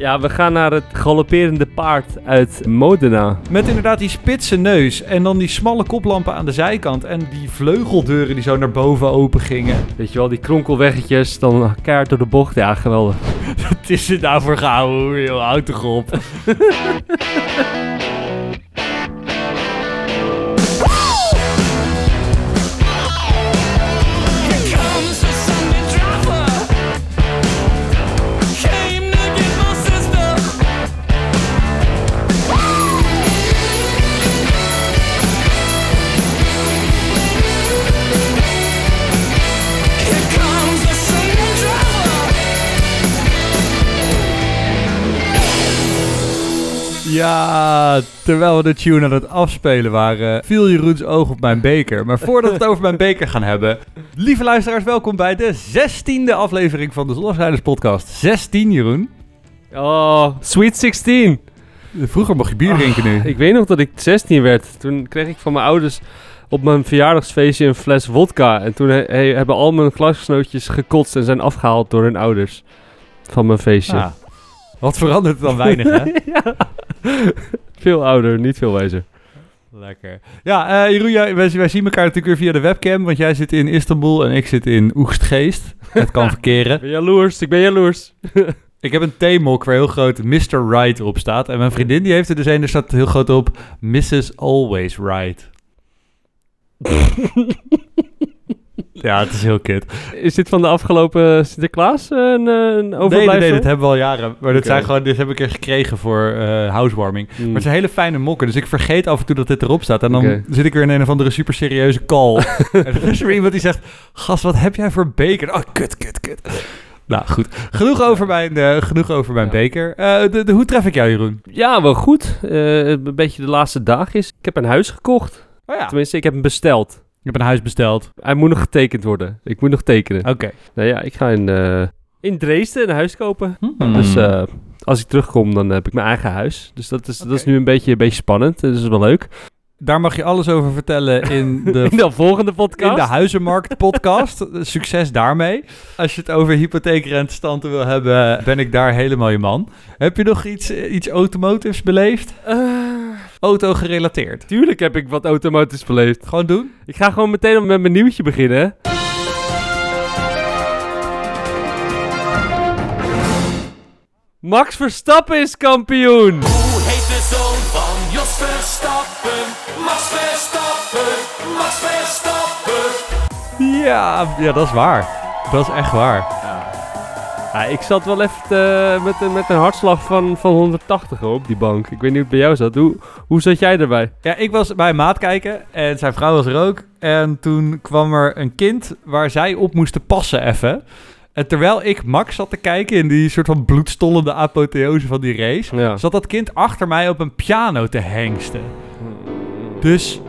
Ja, we gaan naar het galopperende paard uit Modena. Met inderdaad die spitse neus en dan die smalle koplampen aan de zijkant en die vleugeldeuren die zo naar boven open gingen. Weet je wel, die kronkelweggetjes, dan kaart door de bocht. Ja, geweldig. Wat is het nou voor gehouden, joh? Houd toch op. Ja, terwijl we de tune aan het afspelen waren, viel Jeroens oog op mijn beker. Maar voordat we het over mijn beker gaan hebben, lieve luisteraars, welkom bij de zestiende aflevering van de Zondagsrijders podcast. 16, Jeroen. Oh, Sweet 16. Vroeger mocht je bier drinken nu. Ik weet nog dat ik 16 werd. Toen kreeg ik van mijn ouders op mijn verjaardagsfeestje een fles vodka. En toen he- he- hebben al mijn klasgenootjes gekotst en zijn afgehaald door hun ouders. Van mijn feestje. Ah, wat verandert dan weinig, hè? ja. Veel ouder, niet veel wijzer. Lekker. Ja, eh Jeroen, jij- wij, wij zien elkaar natuurlijk weer via de webcam, want jij zit in Istanbul en ik zit in Oegstgeest. Het kan verkeren. Ik ben jaloers, ik ben jaloers. Ik heb een theemok waar heel groot Mr. Right op staat. En mijn vriendin die heeft er dus een, er staat heel groot op Mrs. Always Right. Ja, het is heel kut. Is dit van de afgelopen Sinterklaas eh, een, eh, een Nee, overblijfsel? nee, nee, dat hebben we al jaren. Maar dit, zijn gewoon, dit heb ik er gekregen voor eh housewarming. Hmm. Maar het zijn hele fijne mokken, dus ik vergeet af en toe dat dit erop staat. En dan zit ik weer in een of andere super serieuze call. en dan is er iemand die zegt, gast, wat heb jij voor beker? Oh, kut, kut, kut. Nou, goed. Genoeg over mijn, eh, genoeg over mijn Ja. beker. De, de, hoe tref ik jou, Jeroen? Ja, wel goed. Een beetje de laatste dag is. Ik heb een huis gekocht. Oh ja. Tenminste, ik heb hem besteld. Ik heb een huis besteld. Hij moet nog getekend worden. Ik moet nog tekenen. Oké. Nou ja, ik ga in, eh, in Dresden een huis kopen. Hmm. Dus eh, als ik terugkom, dan heb ik mijn eigen huis. Dus dat is, dat is Oké. nu een beetje, een beetje spannend. Dus dat is wel leuk. Daar mag je alles over vertellen in de, In de volgende in podcast. de Huizenmarkt podcast. Succes daarmee. Als je het over hypotheekrentestand wil hebben, ben ik daar helemaal je man. Heb je nog iets, iets automotives beleefd? Eh, Auto gerelateerd. tuurlijk heb ik wat automotisch beleefd. Gewoon doen. Ik ga gewoon meteen met mijn nieuwtje beginnen. Max Verstappen is kampioen! Hoe heet de zoon van Jos Verstappen? Max Verstappen, Max Verstappen. Ja, ja, dat is waar. Dat is echt waar. Ja, ik zat wel even met, een- met een hartslag van, van 180 op die bank. Ik weet niet hoe het bij jou zat. Hoe, hoe zat jij erbij? Ja, ik was bij een maat kijken en zijn vrouw was er ook. En toen kwam er een kind waar zij op moesten passen even. En terwijl ik Max zat te kijken in die soort van bloedstollende apotheose van die race... Ja. zat dat kind achter mij op een piano te hengsten. Dus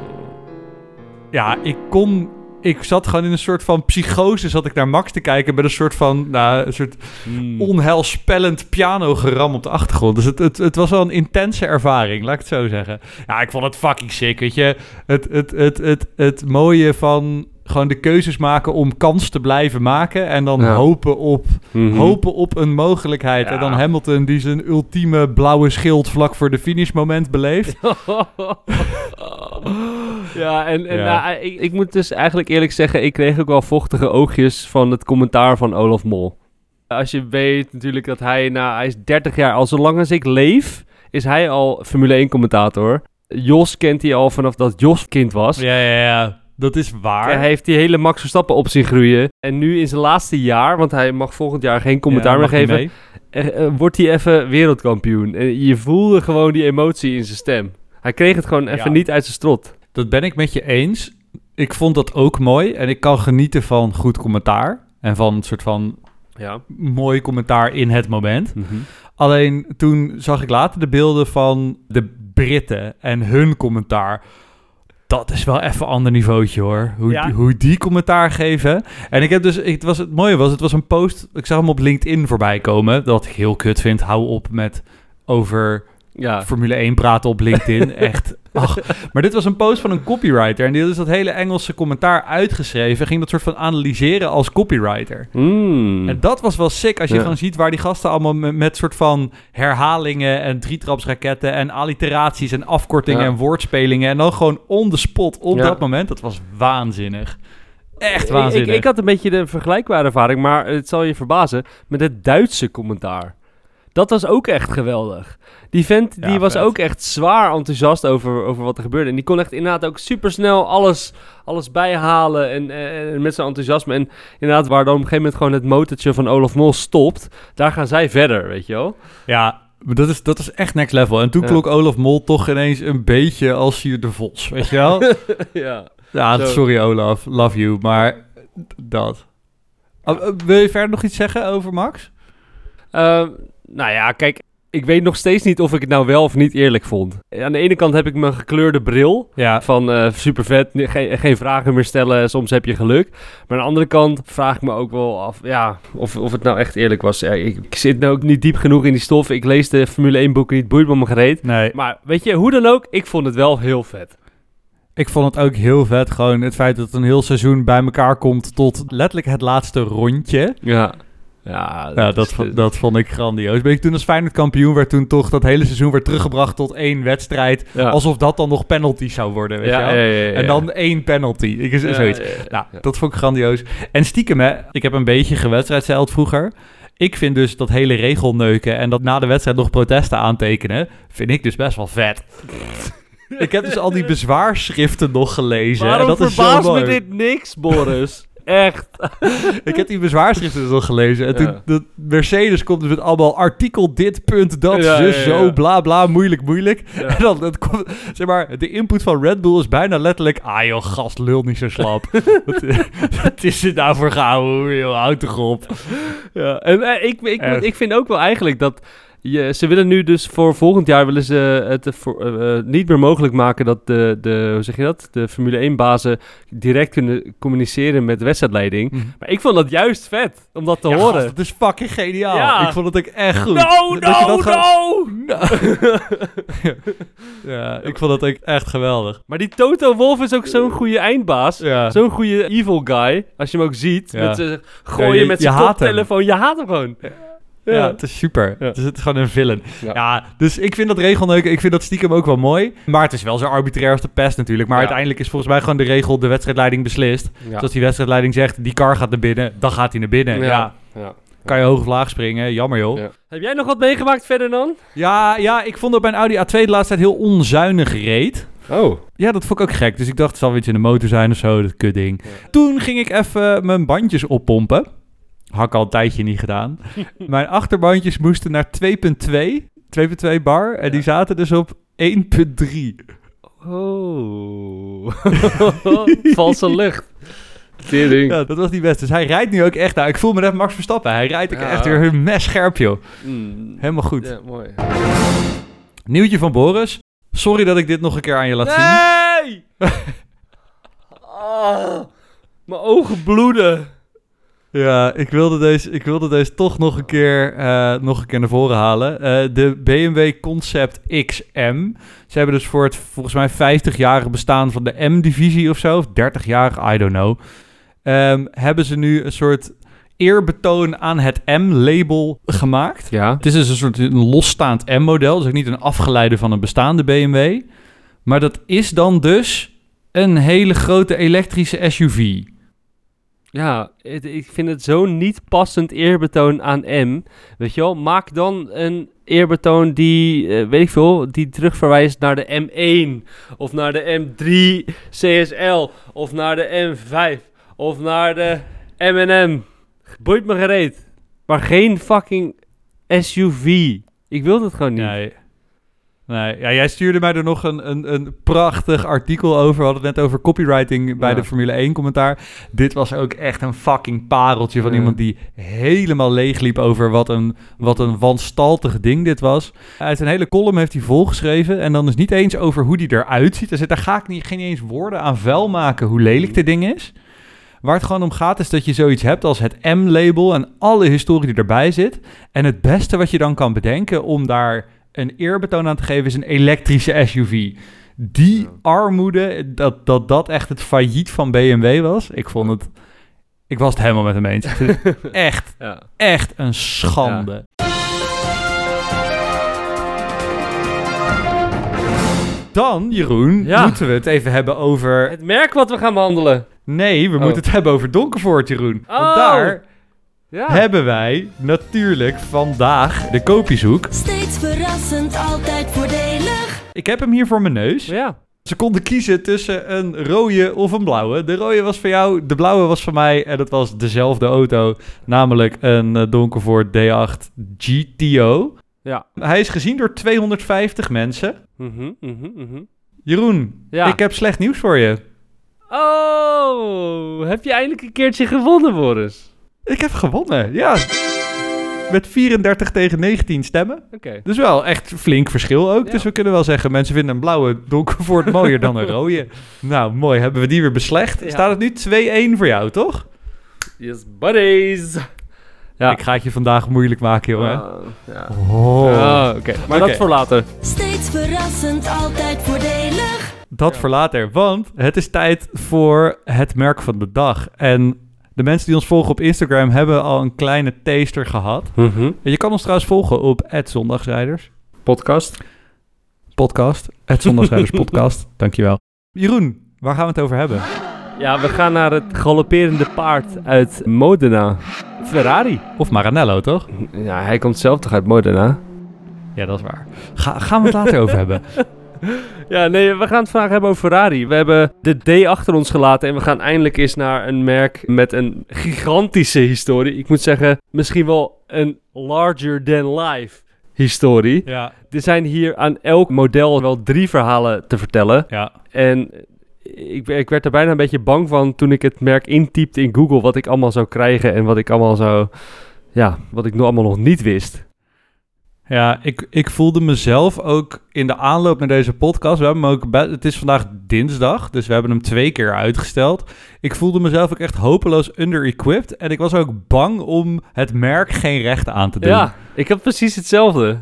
ja, ik kon... Ik zat gewoon in een soort van psychose, zat ik naar Max te kijken... met een soort van, nou, een soort Hmm. onheilspellend pianogeram op de achtergrond. Dus het, het, het was wel een intense ervaring, laat ik het zo zeggen. Ja, ik vond het fucking sick, weet je. Het, het, het, het, het mooie van gewoon de keuzes maken om kans te blijven maken... en dan Ja. hopen, op, Mhm. hopen op een mogelijkheid. Ja. En dan Hamilton die zijn ultieme blauwe schild vlak voor de finishmoment beleeft. ja, en, en Ja. nou, ik, ik moet dus eigenlijk eerlijk zeggen, ik kreeg ook wel vochtige oogjes van het commentaar van Olaf Mol. Als je weet natuurlijk dat hij, nou, hij is 30 jaar, al zolang als ik leef, is hij al Formule 1 commentator. Jos kent hij al vanaf dat Jos kind was. Ja, ja, ja. Dat is waar. Hij heeft die hele Max Verstappen op zien groeien. En nu in zijn laatste jaar, want hij mag volgend jaar geen commentaar Ja, meer hij geven, mee? eh, eh, wordt hij even wereldkampioen. En je voelde gewoon die emotie in zijn stem. Hij kreeg het gewoon even Ja. niet uit zijn strot. Dat ben ik met je eens. Ik vond dat ook mooi. En ik kan genieten van goed commentaar. En van een soort van Ja. mooi commentaar in het moment. Mhm. Alleen toen zag ik later de beelden van de Britten en hun commentaar. Dat is wel even een ander niveautje hoor. Hoe, Ja. hoe die commentaar geven. En ik heb dus, het, was, het mooie was, het was een post. Ik zag hem op LinkedIn voorbij komen. Dat ik heel kut vind. Hou op met over Ja. Formule 1 praten op LinkedIn. Echt. Ach. Maar dit was een post van een copywriter. En die had dus dat hele Engelse commentaar uitgeschreven. Ging dat soort van analyseren als copywriter. Mm. En dat was wel sick als je Ja. gewoon ziet waar die gasten allemaal met, met soort van herhalingen en drietrapsraketten en alliteraties en afkortingen Ja. en woordspelingen. En dan gewoon on the spot op Ja. dat moment. Dat was waanzinnig. Echt Ik- waanzinnig. Ik, ik had een beetje de vergelijkbare ervaring, maar het zal je verbazen, met het Duitse commentaar. Dat was ook echt geweldig. Die vent Ja, die was vet. ook echt zwaar enthousiast over, over wat er gebeurde. En die kon echt inderdaad ook supersnel alles, alles bijhalen en, en, en met zijn enthousiasme. En inderdaad, waar dan op een gegeven moment gewoon het motortje van Olaf Mol stopt, daar gaan zij verder, weet je wel. Ja, maar dat is, dat is echt next level. En toen Ja. klonk Olaf Mol toch ineens een beetje als Sier de Vos, weet je wel? ja. ja, Zo. sorry Olaf, love you, maar dat. Oh, eh, wil je verder nog iets zeggen over Max? Ehm, nou ja, kijk, ik weet nog steeds niet of ik het nou wel of niet eerlijk vond. Aan de ene kant heb ik mijn gekleurde bril. Ja, Van eh super vet, geen, geen vragen meer stellen, soms heb je geluk. Maar aan de andere kant vraag ik me ook wel af ja, of, of het nou echt eerlijk was. Ja, ik, ik zit nou ook niet diep genoeg in die stof. Ik lees de Formule 1 boeken niet, boeit me mijn gereed. nee. Maar weet je, hoe dan ook, ik vond het wel heel vet. Ik vond het ook heel vet, gewoon het feit dat het een heel seizoen bij elkaar komt tot letterlijk het laatste rondje. Ja, ja, Ja, dat, dat vond ik grandioos. Ben ik toen als Feyenoord kampioen werd, toen toch dat hele seizoen werd teruggebracht tot één wedstrijd. ja. Alsof dat dan nog penalty zou worden, weet ja, je En dan één penalty. Ik, zoiets. Nou, dat vond ik grandioos. En stiekem, hè, ik heb een beetje gewedstrijdzeild vroeger. Ik vind dus dat hele regelneuken en dat na de wedstrijd nog protesten aantekenen, vind ik dus best wel vet. ik heb dus al die bezwaarschriften nog gelezen. Waarom en dat is zo me dit niks, Boris? Echt. Ik heb die bezwaarschriften dus nog gelezen. En toen, Mercedes komt dus met allemaal artikel dit, punt, dat, zus, zo, bla, bla, moeilijk, moeilijk. En dan, het komt, zeg maar, de input van Red Bull is bijna letterlijk, ah joh, gast, lul niet zo slap. wat, wat is dit nou voor gauw, joh, houd toch op. Ja, en eh, ik, ik, ik vind ook wel eigenlijk dat je, ze willen nu dus voor volgend jaar willen ze het eh, voor, eh, niet meer mogelijk maken dat de, de, hoe zeg je dat, de Formule 1 bazen direct kunnen communiceren met de wedstrijdleiding. Maar ik vond dat juist vet om dat te Ja, horen. gast, dat is fucking geniaal. Ja. Ik vond het ook echt goed. No, Dat no, dat no! Ja, ik vond dat ook echt geweldig. Maar die Toto Wolf is ook zo'n goede eindbaas. Ja. Zo'n goede evil guy. Als je hem ook ziet. Ja. Met gooien Ja, je- met zijn koptelefoon. Je haat hem gewoon. Ja, het is super. Ja. Dus het is gewoon een villain. Ja. Ja. dus ik vind dat regelneuken, ik vind dat stiekem ook wel mooi. Maar het is wel zo arbitrair als de pest natuurlijk. Maar Ja. uiteindelijk is volgens mij gewoon de regel de wedstrijdleiding beslist. Ja. Dus als die wedstrijdleiding zegt, die car gaat naar binnen, dan gaat hij naar binnen. Ja. Ja. Ja. Kan je hoog of laag springen, jammer joh. Ja. Ja. Heb jij nog wat meegemaakt verder dan? Ja, ik vond dat mijn Audi A2 de laatste tijd heel onzuinig reed. Oh. Ja, dat vond ik ook gek. Dus ik dacht, het zal weer iets in de motor zijn of zo, dat kutding. Ja. Toen ging ik even mijn bandjes oppompen. Had ik al een tijdje niet gedaan. mijn achterbandjes moesten naar 2.2. 2.2 bar. En die zaten dus op 1.3. Oh. Valse lucht. Tering. Ja, dat was niet best. Dus hij rijdt nu ook echt. Nou, ik voel me net Max Verstappen. Hij rijdt ook Ja. echt weer een mes scherp, joh. Mm. Helemaal goed. Ja, mooi. Nieuwtje van Boris. Sorry dat ik dit nog een keer aan je laat zien. Nee! Ah, mijn ogen bloeden. Ja, ik wilde deze, ik wilde deze toch nog een keer, eh, nog een keer naar voren halen. Eh, de BMW Concept XM. Ze hebben dus voor het volgens mij 50-jarige bestaan van de M-divisie of zo, of 30-jarig, I don't know. ehm, hebben ze nu een soort eerbetoon aan het M-label gemaakt. Ja. Het is dus een soort een losstaand M-model, dus ook niet een afgeleide van een bestaande BMW. Maar dat is dan dus een hele grote elektrische SUV. Ja, ik vind het zo niet passend eerbetoon aan M. Weet je wel, maak dan een eerbetoon die, eh, weet ik veel, die terugverwijst naar de M1 of naar de M3 CSL of naar de M5 of naar de M&M. Boeit me gereed. Maar geen fucking SUV. Ik wil dat gewoon niet. Nee. Nee, ja, jij stuurde mij er nog een, een, een prachtig artikel over. We hadden het net over copywriting bij Ja. de Formule 1 commentaar. Dit was ook echt een fucking pareltje van Ja. iemand die helemaal leegliep over wat een, wat een wanstaltig ding dit was. Uit zijn hele column heeft hij volgeschreven. En dan is niet eens over hoe die eruit ziet. Hij zegt, daar ga ik niet, geen eens woorden aan vuil maken hoe lelijk dit ding is. Waar het gewoon om gaat is dat je zoiets hebt als het M-label en alle historie die erbij zit. En het beste wat je dan kan bedenken om daar een eerbetoon aan te geven is een elektrische SUV. Die armoede, dat, dat dat echt het failliet van BMW was. Ik vond het... Ik was het helemaal met hem eens. Echt, Ja. echt een schande. Dan, Jeroen, Ja. moeten we het even hebben over... Het merk wat we gaan behandelen. Nee, we Oh. moeten het hebben over Donkervoort, Jeroen. Want Oh. daar Ja. hebben wij natuurlijk vandaag de kopiezoek. Steeds verrassend, altijd voordelig. Ik heb hem hier voor mijn neus. Ja. Ze konden kiezen tussen een rode of een blauwe. De rode was van jou, de blauwe was van mij. En dat was dezelfde auto, namelijk een eh, Donkervoort D8 GTO. Ja. Hij is gezien door 250 mensen. Mhm, mhm, mhm. Jeroen, Ja. ik heb slecht nieuws voor je. Oh, heb je eindelijk een keertje gewonnen, Boris? Ik heb gewonnen, ja. Met 34 tegen 19 stemmen. Oké. Dus wel echt flink verschil ook. Ja. Dus we kunnen wel zeggen, mensen vinden een blauwe Donkervoort mooier dan een rode. Nou, mooi. Hebben we die weer beslecht. Ja. Staat het nu 2-1 voor jou, toch? Yes, buddies. Ja. Ik ga het je vandaag moeilijk maken, jongen. Ah, ja. Oh. Ah, Oké, maar dat voor later. Steeds verrassend, altijd voordelig. Dat Ja. voor later, want het is tijd voor het merk van de dag. En de mensen die ons volgen op Instagram hebben al een kleine taster gehad. Mhm. Je kan ons trouwens volgen op @zondagsrijders Podcast. podcast, @zondagsrijders podcast. Dankjewel. Jeroen, waar gaan we het over hebben? Ja, we gaan naar het galopperende paard uit Modena. Ferrari. Of Maranello, toch? Ja, hij komt zelf toch uit Modena? Ja, dat is waar. Ga, gaan we het later over hebben? Ja, nee, we gaan het vandaag hebben over Ferrari. We hebben de D achter ons gelaten en we gaan eindelijk eens naar een merk met een gigantische historie. Ik moet zeggen, misschien wel een larger than life historie. Ja, Er zijn hier aan elk model wel drie verhalen te vertellen. ja. En ik, ik werd er bijna een beetje bang van toen ik het merk intypte in Google wat ik allemaal zou krijgen en wat ik allemaal zou, ja, wat ik nog allemaal nog niet wist. Ja, ik, ik voelde mezelf ook in de aanloop naar deze podcast. We hebben hem ook. Het is vandaag dinsdag, dus we hebben hem twee keer uitgesteld. Ik voelde mezelf ook echt hopeloos under-equipped. En ik was ook bang om het merk geen recht aan te doen. Ja, ik heb precies hetzelfde.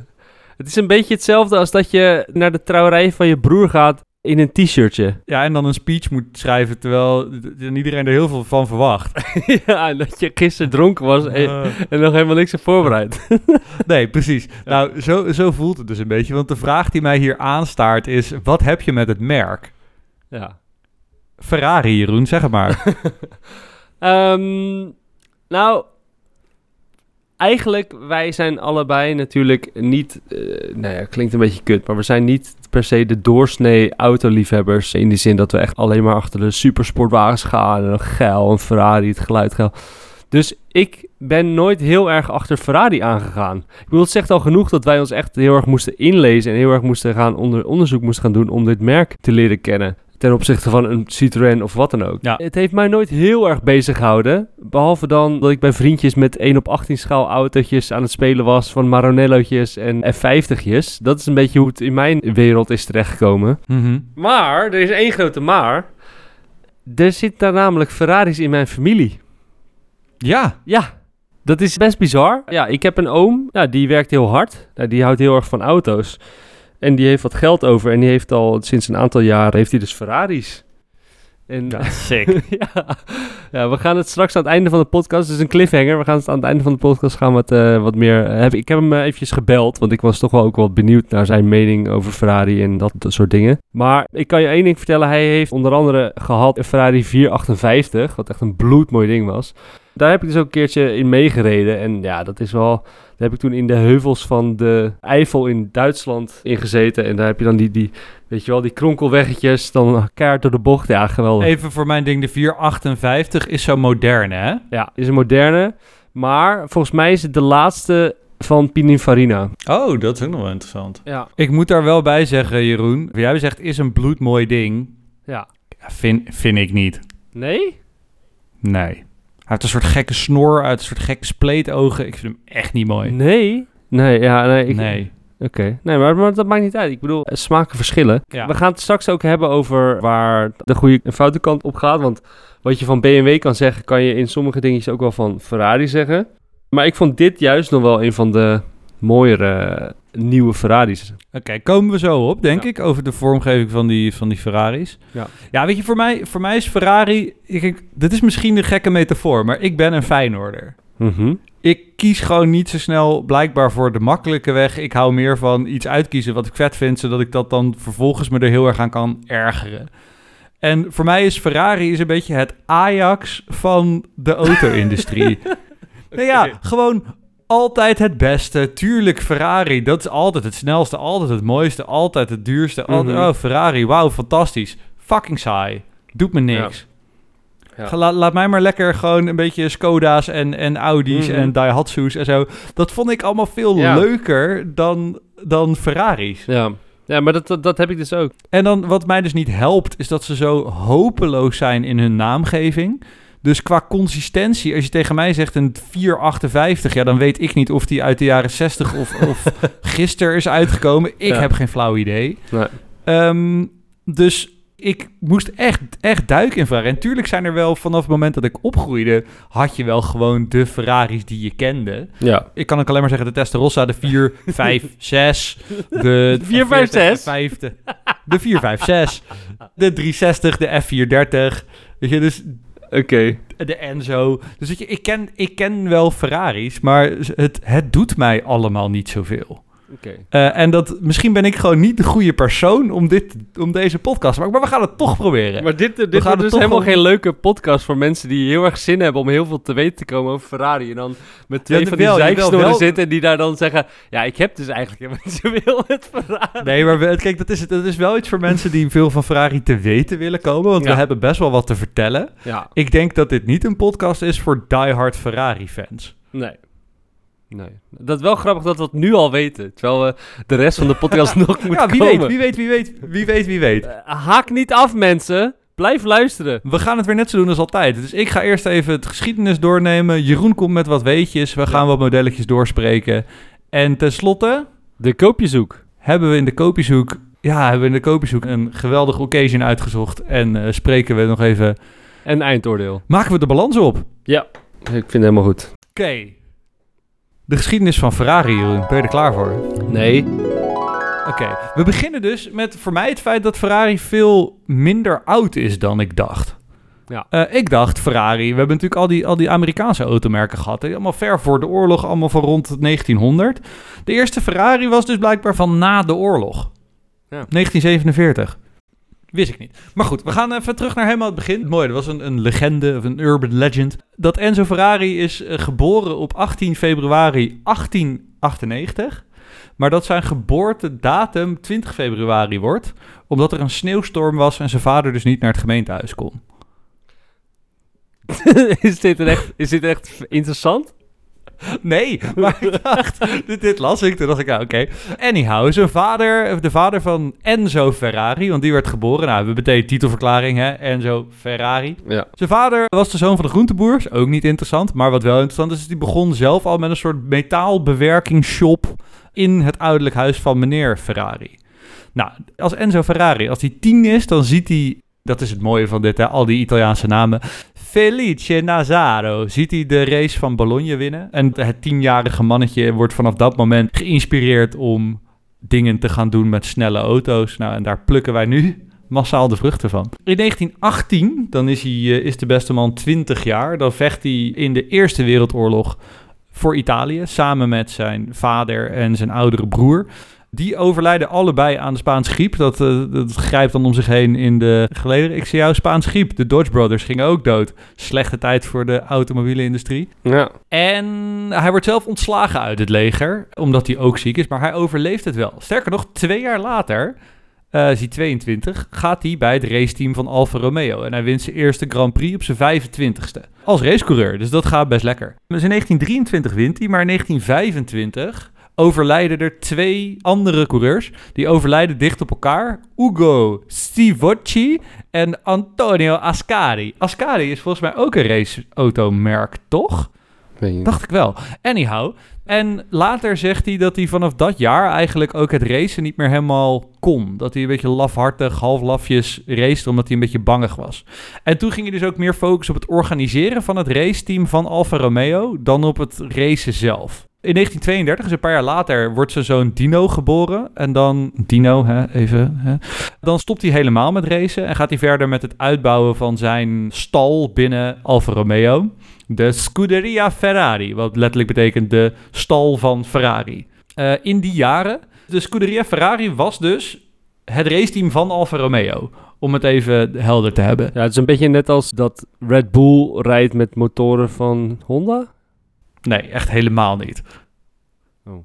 Het is een beetje hetzelfde als dat je naar de trouwerij van je broer gaat in een t-shirtje. Ja, en dan een speech moet schrijven terwijl iedereen er heel veel van verwacht. ja, en dat je gisteren dronken was en, en nog helemaal niks hebt voorbereid. nee, precies. Nou, zo, zo voelt het dus een beetje. Want de vraag die mij hier aanstaart is: wat heb je met het merk? ja. Ferrari, Jeroen, zeg het maar. Ehm, nou, eigenlijk, wij zijn allebei natuurlijk niet... eh nou ja, klinkt een beetje kut, maar we zijn niet per se de doorsnee autoliefhebbers. In die zin dat we echt alleen maar achter de supersportwagens gaan. En een geil, een Ferrari, het geluid geil. Dus ik ben nooit heel erg achter Ferrari aangegaan. Ik bedoel, het zegt al genoeg dat wij ons echt heel erg moesten inlezen... en heel erg moesten gaan onder, onderzoek moesten gaan doen om dit merk te leren kennen ten opzichte van een Citroën of wat dan ook. Ja. Het heeft mij nooit heel erg bezig gehouden. Behalve dan dat ik bij vriendjes met 1 op 18 schaal autootjes aan het spelen was van Maranello'tjes en F50'jes. Dat is een beetje hoe het in mijn wereld is terechtgekomen. Mhm. Maar, er is één grote maar. Er zitten daar namelijk Ferraris in mijn familie. Ja, Ja, dat is best bizar. Ja, ik heb een oom, ja, die werkt heel hard. Die houdt heel erg van auto's. En die heeft wat geld over en die heeft al sinds een aantal jaren heeft hij dus Ferraris. En, Ja, sick. ja. ja, we gaan het straks aan het einde van de podcast, dus een cliffhanger. We gaan het aan het einde van de podcast gaan het eh, wat meer hebben. Ik heb hem eh, eventjes gebeld, want ik was toch wel ook wel benieuwd naar zijn mening over Ferrari en dat, dat soort dingen. Maar ik kan je één ding vertellen, hij heeft onder andere gehad een Ferrari 458, wat echt een bloedmooi ding was. Daar heb ik dus ook een keertje in meegereden en ja, dat is wel... Daar heb ik toen in de heuvels van de Eifel in Duitsland ingezeten. En daar heb je dan die, die weet je wel, die kronkelweggetjes, dan kaart door de bocht. Ja, geweldig. Even voor mijn ding, de 458 is zo modern, hè? Ja, is een moderne. Maar volgens mij is het de laatste van Pininfarina. Oh, dat is ook nog wel interessant. Ja. Ik moet daar wel bij zeggen, Jeroen. Wat jij zegt is een bloedmooi ding. Ja. Ja, vind, vind ik niet. Nee? Nee. Heeft een soort gekke snor uit, een soort gekke spleetogen. Ik vind hem echt niet mooi. Nee? Nee, ja, nee. Ik, nee. Oké. Nee, maar, maar dat maakt niet uit. Ik bedoel, eh, smaken verschillen. Ja. We gaan het straks ook hebben over waar de goede en foute kant op gaat. Want wat je van BMW kan zeggen, kan je in sommige dingetjes ook wel van Ferrari zeggen. Maar ik vond dit juist nog wel een van de mooiere eh, nieuwe Ferraris. Oké, komen we zo op, denk Ja. ik, over de vormgeving van die, van die Ferraris. Ja. ja, weet je, voor mij, voor mij is Ferrari... Ik, ik- dit is misschien een gekke metafoor, maar ik ben een Feyenoorder. Mhm. Ik kies gewoon niet zo snel blijkbaar voor de makkelijke weg. Ik hou meer van iets uitkiezen wat ik vet vind, zodat ik dat dan vervolgens me er heel erg aan kan ergeren. En voor mij is Ferrari is een beetje het Ajax van de auto-industrie. Nou ja, gewoon altijd het beste. Tuurlijk, Ferrari, dat is altijd het snelste, altijd het mooiste, altijd het duurste. Altijd, Mhm. Oh, Ferrari, wauw, fantastisch. Fucking saai. Doet me niks. Ja. La- laat mij maar lekker gewoon een beetje Skoda's en, en Audi's Mhm. en Daihatsu's en zo. Dat vond ik allemaal veel Ja. leuker dan, dan Ferraris. Ja, ja maar dat, dat, dat heb ik dus ook. En dan wat mij dus niet helpt, is dat ze zo hopeloos zijn in hun naamgeving. Dus qua consistentie, als je tegen mij zegt een 458, ja, dan weet ik niet of die uit de jaren 60 of, of gisteren is uitgekomen. Ik Ja. heb geen flauw idee. Nee. Ehm, dus ik moest echt, echt duiken in Ferrari. En tuurlijk zijn er wel, vanaf het moment dat ik opgroeide, had je wel gewoon de Ferraris die je kende. Ja. Ik kan ook alleen maar zeggen de Testarossa, de 4, 5, 6. De 4, 5, 6? Vijfde, de 4, 5, 6. De 360, de F430. Weet je, dus Oké. de Enzo. Dus ik ken, ik ken wel Ferraris, maar het, het doet mij allemaal niet zoveel. Eh, en dat, misschien ben ik gewoon niet de goede persoon om, dit, om deze podcast te maken. Maar we gaan het toch proberen. Maar dit, dit gaan wordt het dus helemaal geen leuke podcast voor mensen die heel erg zin hebben om heel veel te weten te komen over Ferrari. En dan met twee Ja, van die wel, jawel, zijksnoren wel. zitten die daar dan zeggen... Ja, ik heb dus eigenlijk helemaal niet zoveel met Ferrari. Nee, maar kijk, dat is, dat is wel iets voor mensen die veel van Ferrari te weten willen komen. Want we hebben best wel wat te vertellen. Ja, Ik denk dat dit niet een podcast is voor diehard Ferrari-fans. nee. Nee. Dat is wel grappig dat we het nu al weten. Terwijl we de rest van de podcast nog moet Ja, wie komen. weet, wie weet, wie weet, wie weet, wie weet. Eh, haak niet af, mensen. Blijf luisteren. We gaan het weer net zo doen als altijd. Dus ik ga eerst even het geschiedenis doornemen. Jeroen komt met wat weetjes. We gaan wat modelletjes doorspreken. En tenslotte De koopjezoek. hebben we in de kopieshoek... Ja, hebben we in de kopieshoek een geweldige occasion uitgezocht. En eh, spreken we nog even... En eindoordeel. Maken we de balans op? Ja. Ik vind het helemaal goed. Oké. De geschiedenis van Ferrari, Jeroen. Ben je er klaar voor? Nee. Oké, we beginnen dus met voor mij het feit dat Ferrari veel minder oud is dan ik dacht. Ja. Eh, ik dacht Ferrari, we hebben natuurlijk al die, al die Amerikaanse automerken gehad. hè, Allemaal ver voor de oorlog, allemaal van rond 1900. De eerste Ferrari was dus blijkbaar van na de oorlog. Ja. 1947. Wist ik niet. Maar goed, we gaan even terug naar helemaal het begin. Mooi, er was een, een legende, of een urban legend. Dat Enzo Ferrari is eh, geboren op 18 februari 1898. Maar dat zijn geboortedatum 20 februari wordt. Omdat er een sneeuwstorm was en zijn vader dus niet naar het gemeentehuis kon. is, dit echt, is dit echt interessant? Nee, maar ik dacht, dit, dit las ik, toen dacht ik, ah, oké. Anyhow, zijn vader, de vader van Enzo Ferrari, want die werd geboren, nou, we meteen titelverklaring, hè, Enzo Ferrari. Ja. Zijn vader was de zoon van de groenteboers, ook niet interessant, maar wat wel interessant is, is die begon zelf al met een soort metaalbewerkingsshop in het ouderlijk huis van meneer Ferrari. Nou, als Enzo Ferrari, als hij tien is, dan ziet hij, dat is het mooie van dit, hè, al die Italiaanse namen, Felice Nazaro ziet hij de race van Bologna winnen. En het tienjarige mannetje wordt vanaf dat moment geïnspireerd om dingen te gaan doen met snelle auto's. Nou, en daar plukken wij nu massaal de vruchten van. In 1918, dan is, hij, eh, is de beste man 20 jaar. Dan vecht hij in de Eerste Wereldoorlog voor Italië, samen met zijn vader en zijn oudere broer. Die overlijden allebei aan de Spaanse griep. Dat, eh, dat grijpt dan om zich heen in de gelederen. Ik zie jou Spaanse griep. De Dodge Brothers gingen ook dood. Slechte tijd voor de automobiele industrie. Ja. En hij wordt zelf ontslagen uit het leger, omdat hij ook ziek is. Maar hij overleeft het wel. Sterker nog, twee jaar later, eh is hij 22, gaat hij bij het raceteam van Alfa Romeo. En hij wint zijn eerste Grand Prix op zijn 25ste. Als racecoureur, dus dat gaat best lekker. Dus in 1923 wint hij, maar in 1925 overlijden er twee andere coureurs. Die overlijden dicht op elkaar. Ugo Stivocci en Antonio Ascari. Ascari is volgens mij ook een raceautomerk, toch? Dacht ik wel. Anyhow. En later zegt hij dat hij vanaf dat jaar eigenlijk ook het racen niet meer helemaal kon. Dat hij een beetje lafhartig, half lafjes raced, omdat hij een beetje bangig was. En toen ging hij dus ook meer focussen op het organiseren van het raceteam van Alfa Romeo dan op het racen zelf. In 1932, dus een paar jaar later, wordt zijn zoon Dino geboren. En dan, Dino, hè, even. Hè. Dan stopt hij helemaal met racen en gaat hij verder met het uitbouwen van zijn stal binnen Alfa Romeo. De Scuderia Ferrari, wat letterlijk betekent de stal van Ferrari. Eh, in die jaren, de Scuderia Ferrari was dus het raceteam van Alfa Romeo. Om het even helder te hebben. Ja, het is een beetje net als dat Red Bull rijdt met motoren van Honda. Nee, echt helemaal niet. Oh.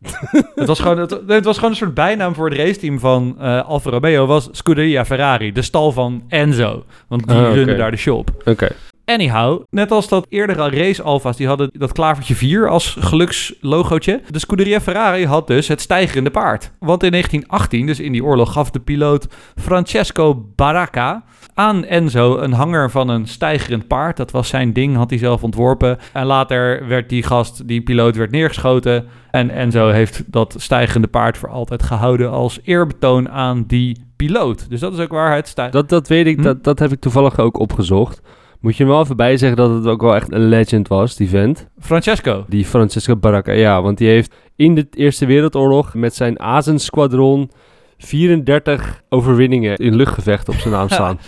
het, was gewoon, het, het was gewoon een soort bijnaam voor het raceteam van eh Alfa Romeo. Was Scuderia Ferrari, de stal van Enzo. Want die oké. runnen daar de shop. Oké. Anyhow, net als dat eerdere race Alfa's, die hadden dat klavertje 4 als gelukslogootje. De Scuderia Ferrari had dus het stijgerende paard. Want in 1918, dus in die oorlog, gaf de piloot Francesco Baracca aan Enzo een hanger van een stijgerend paard. Dat was zijn ding, had hij zelf ontworpen. En later werd die gast, die piloot, werd neergeschoten. En Enzo heeft dat stijgerende paard voor altijd gehouden als eerbetoon aan die piloot. Dus dat is ook waar het stijgt. Dat, dat weet ik, Hm? dat, dat heb ik toevallig ook opgezocht. Moet je er wel even bij zeggen dat het ook wel echt een legend was, die vent. Francesco. Die Francisco Baracca, ja, want die heeft in de Eerste Wereldoorlog met zijn Azen-squadron 34 overwinningen in luchtgevecht op zijn naam staan.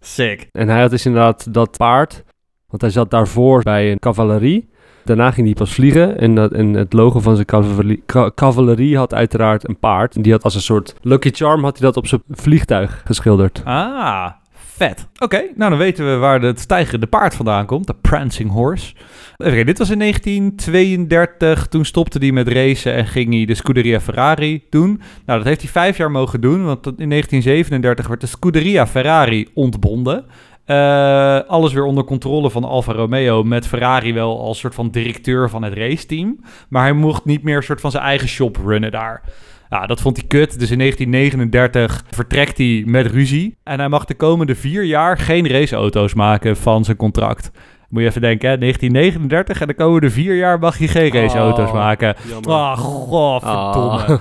Sick. en hij had dus inderdaad dat paard, want hij zat daarvoor bij een cavalerie. Daarna ging hij pas vliegen en, dat, en het logo van zijn cavalerie, ca- cavalerie had uiteraard een paard. En die had als een soort Lucky Charm had hij dat op zijn vliegtuig geschilderd. Ah, Oké, nou dan weten we waar het stijgerende paard vandaan komt. De prancing horse. Even dit was in 1932. Toen stopte hij met racen en ging hij de Scuderia Ferrari doen. Nou, dat heeft hij vijf jaar mogen doen. Want in 1937 werd de Scuderia Ferrari ontbonden. Eh, alles weer onder controle van Alfa Romeo. Met Ferrari wel als soort van directeur van het raceteam. Maar hij mocht niet meer soort van zijn eigen shop runnen daar. Ja, dat vond hij kut. Dus in 1939 vertrekt hij met ruzie. En hij mag de komende vier jaar geen raceauto's maken van zijn contract. Moet je even denken, hè? 1939 en de komende vier jaar mag hij geen raceauto's Oh, maken. jammer. Ah, godverdomme.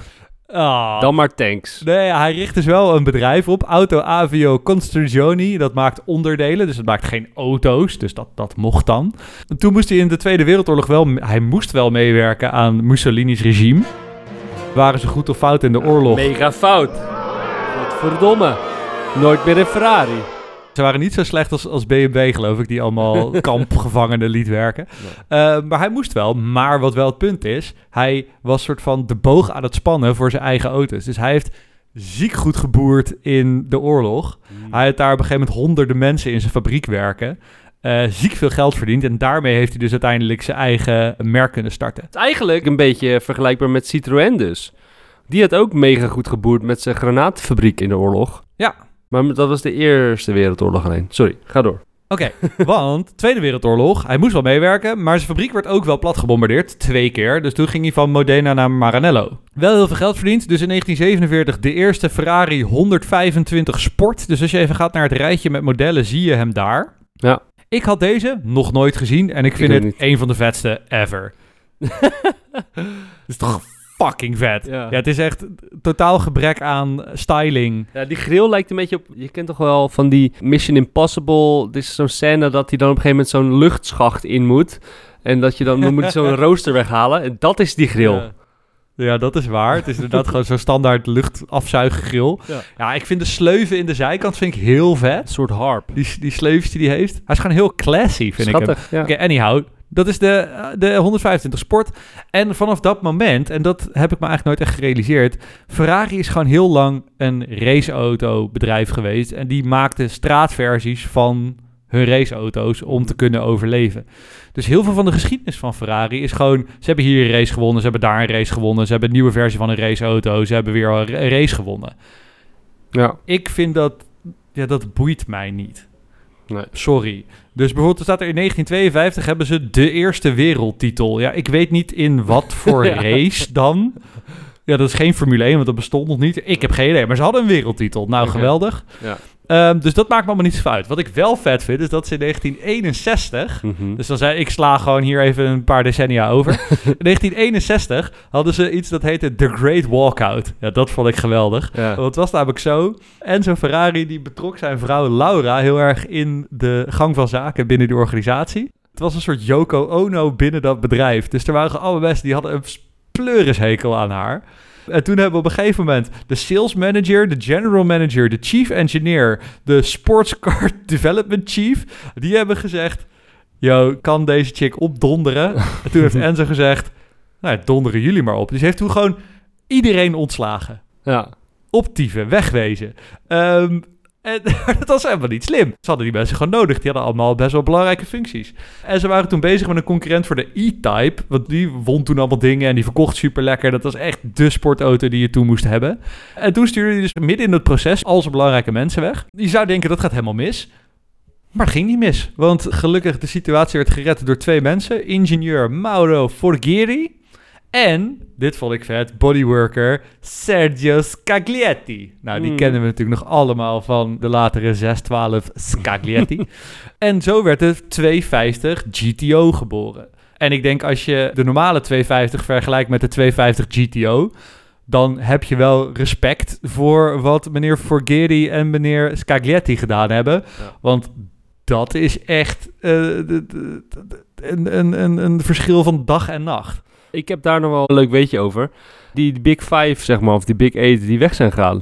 Ah. Dan maar tanks. Nee, hij richt dus wel een bedrijf op. Auto Avio Construzioni. Dat maakt onderdelen, dus het maakt geen auto's. Dus dat, dat mocht dan. En toen moest hij in de Tweede Wereldoorlog wel... Hij moest wel meewerken aan Mussolini's regime. Waren ze goed of fout in de oorlog? Mega fout. Verdomme. Nooit meer een Ferrari. Ze waren niet zo slecht als, als BMW, geloof ik, die allemaal kampgevangenen liet werken. Eh, maar hij moest wel. Maar wat wel het punt is, hij was soort van de boog aan het spannen voor zijn eigen auto's. Dus hij heeft ziek goed geboerd in de oorlog. Hij had daar op een gegeven moment honderden mensen in zijn fabriek werken. Eh, ziek veel geld verdiend. En daarmee heeft hij dus uiteindelijk zijn eigen merk kunnen starten. Het is eigenlijk een beetje vergelijkbaar met Citroën dus. Die had ook mega goed geboerd met zijn granaatfabriek in de oorlog. Ja. Maar dat was de Eerste Wereldoorlog alleen. Sorry, ga door. Oké, want Tweede Wereldoorlog, hij moest wel meewerken, maar zijn fabriek werd ook wel plat gebombardeerd, twee keer. Dus toen ging hij van Modena naar Maranello. Wel heel veel geld verdiend, dus in 1947 de eerste Ferrari 125 Sport. Dus als je even gaat naar het rijtje met modellen, zie je hem daar. Ja. Ik had deze nog nooit gezien en ik vind het niet. een van de vetste ever. Het is toch fucking vet. Ja. Ja. het is echt totaal gebrek aan styling. Ja, die grill lijkt een beetje op... Je kent toch wel van die Mission Impossible... Dit is zo'n scène dat hij dan op een gegeven moment zo'n luchtschacht in moet. En dat je dan, dan moet zo'n rooster weghalen. En dat is die grill. Ja. Ja, dat is waar. Het is inderdaad gewoon zo'n standaard luchtafzuiggrill. Ja. Ja. ik vind de sleuven in de zijkant vind ik heel Een vet. soort harp. Die, die sleufjes die hij heeft. Hij is gewoon heel classy, vind ik hem. Ja. Oké, anyhow. Dat is de, de 125 Sport. En vanaf dat moment, en dat heb ik me eigenlijk nooit echt gerealiseerd... Ferrari is gewoon heel lang een raceauto bedrijf geweest. En die maakte straatversies van hun raceauto's om te kunnen overleven. Dus heel veel van de geschiedenis van Ferrari is gewoon... Ze hebben hier een race gewonnen, ze hebben daar een race gewonnen... ze hebben een nieuwe versie van een raceauto, ze hebben weer een ra- race gewonnen. Ja. Ik vind dat... Ja, dat boeit mij niet. Nee. Sorry. Dus bijvoorbeeld, er staat er in 1952 hebben ze de eerste wereldtitel. Ja, ik weet niet in wat voor Ja. race dan. Ja, dat is geen Formule 1, want dat bestond nog niet. Ik heb geen idee, maar ze hadden een wereldtitel. Nou, geweldig. Ja. Ehm, dus dat maakt me allemaal niet zoveel uit. Wat ik wel vet vind, is dat ze in 1961... Mhm. Dus dan zei ik sla gewoon hier even een paar decennia over. In 1961 hadden ze iets dat heette The Great Walkout. Ja, dat vond ik geweldig. Ja. Want het was namelijk zo. Enzo Ferrari die betrok zijn vrouw Laura heel erg in de gang van zaken binnen de organisatie. Het was een soort Yoko Ono binnen dat bedrijf. Dus er waren allemaal mensen die hadden een pleurishekel aan haar. En toen hebben we op een gegeven moment de sales manager, de general manager, de chief engineer, de sportscar development chief, die hebben gezegd, yo, kan deze chick opdonderen? en toen heeft Enzo gezegd, nou, donderen jullie maar op. Dus heeft toen gewoon iedereen ontslagen. Ja. Optieven, wegwezen. Ehm, en dat was helemaal niet slim. Ze hadden die mensen gewoon nodig. Die hadden allemaal best wel belangrijke functies. En ze waren toen bezig met een concurrent voor de E-Type. Want die won toen allemaal dingen en die verkocht super lekker. Dat was echt de sportauto die je toen moest hebben. En toen stuurde hij dus midden in het proces al zijn belangrijke mensen weg. Je zou denken dat gaat helemaal mis. Maar het ging niet mis. Want gelukkig de situatie werd gered door twee mensen. Ingenieur Mauro Forghieri. En, dit vond ik vet, bodyworker Sergio Scaglietti. Nou, die Hmm. kennen we natuurlijk nog allemaal van de latere 612 Scaglietti. en zo werd de 250 GTO geboren. En ik denk als je de normale 250 vergelijkt met de 250 GTO... dan heb je wel respect voor wat meneer Forghieri en meneer Scaglietti gedaan hebben. Ja. Want dat is echt eh, een verschil van dag en nacht. Ik heb daar nog wel een leuk weetje over. Die Big Five, zeg maar, of die Big Eight, die weg zijn gegaan.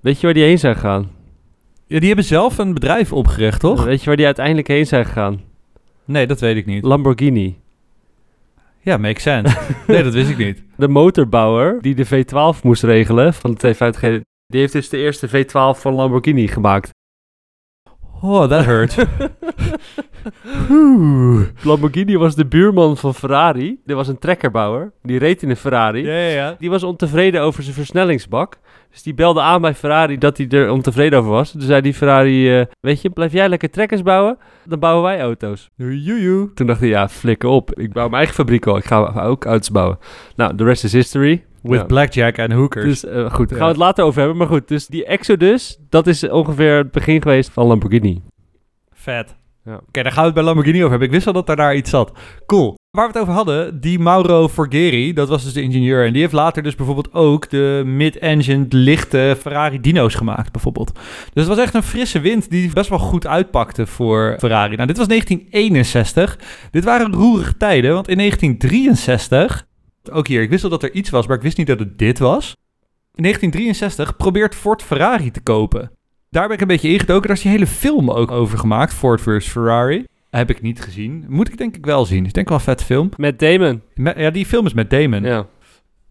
Weet je waar die heen zijn gegaan? Ja, die hebben zelf een bedrijf opgericht, toch? Weet je waar die uiteindelijk heen zijn gegaan? Nee, dat weet ik niet. Lamborghini. Ja, makes sense. nee, dat wist ik niet. De motorbouwer die de V12 moest regelen van de 250 die heeft dus de eerste V12 van Lamborghini gemaakt. Oh, that hurt. Lamborghini was de buurman van Ferrari. Er was een trekkerbouwer. Die reed in een Ferrari. ja, ja, ja. Die was ontevreden over zijn versnellingsbak. Dus die belde aan bij Ferrari dat hij er ontevreden over was. Toen zei die Ferrari, eh, weet je, blijf jij lekker trekkers bouwen? Dan bouwen wij auto's. Joejoe. Toen dacht hij, ja, flikker op. Ik bouw mijn eigen fabriek al. Ik ga ook auto's bouwen. Nou, the rest is history. With Ja. blackjack en hookers. Dus eh, goed, daar gaan we het later over hebben. Maar goed, dus die Exodus, dat is ongeveer het begin geweest van Lamborghini. Vet. Ja. Oké, daar gaan we het bij Lamborghini over hebben. Ik wist al dat daar, daar iets zat. Cool. Waar we het over hadden, die Mauro Forghieri, dat was dus de ingenieur. En die heeft later dus bijvoorbeeld ook de mid-engine lichte Ferrari Dino's gemaakt, bijvoorbeeld. Dus het was echt een frisse wind die best wel goed uitpakte voor Ferrari. Nou, dit was 1961. Dit waren roerige tijden, want in 1963... Ook hier, ik wist al dat er iets was, maar ik wist niet dat het dit was. In 1963 probeert Ford Ferrari te kopen. Daar ben ik een beetje ingedoken. Daar is die hele film ook over gemaakt. Ford vs. Ferrari. Heb ik niet gezien. Moet ik denk ik wel zien. Ik denk wel een vet film. Met Damon. Ja, die film is met Damon. Ja.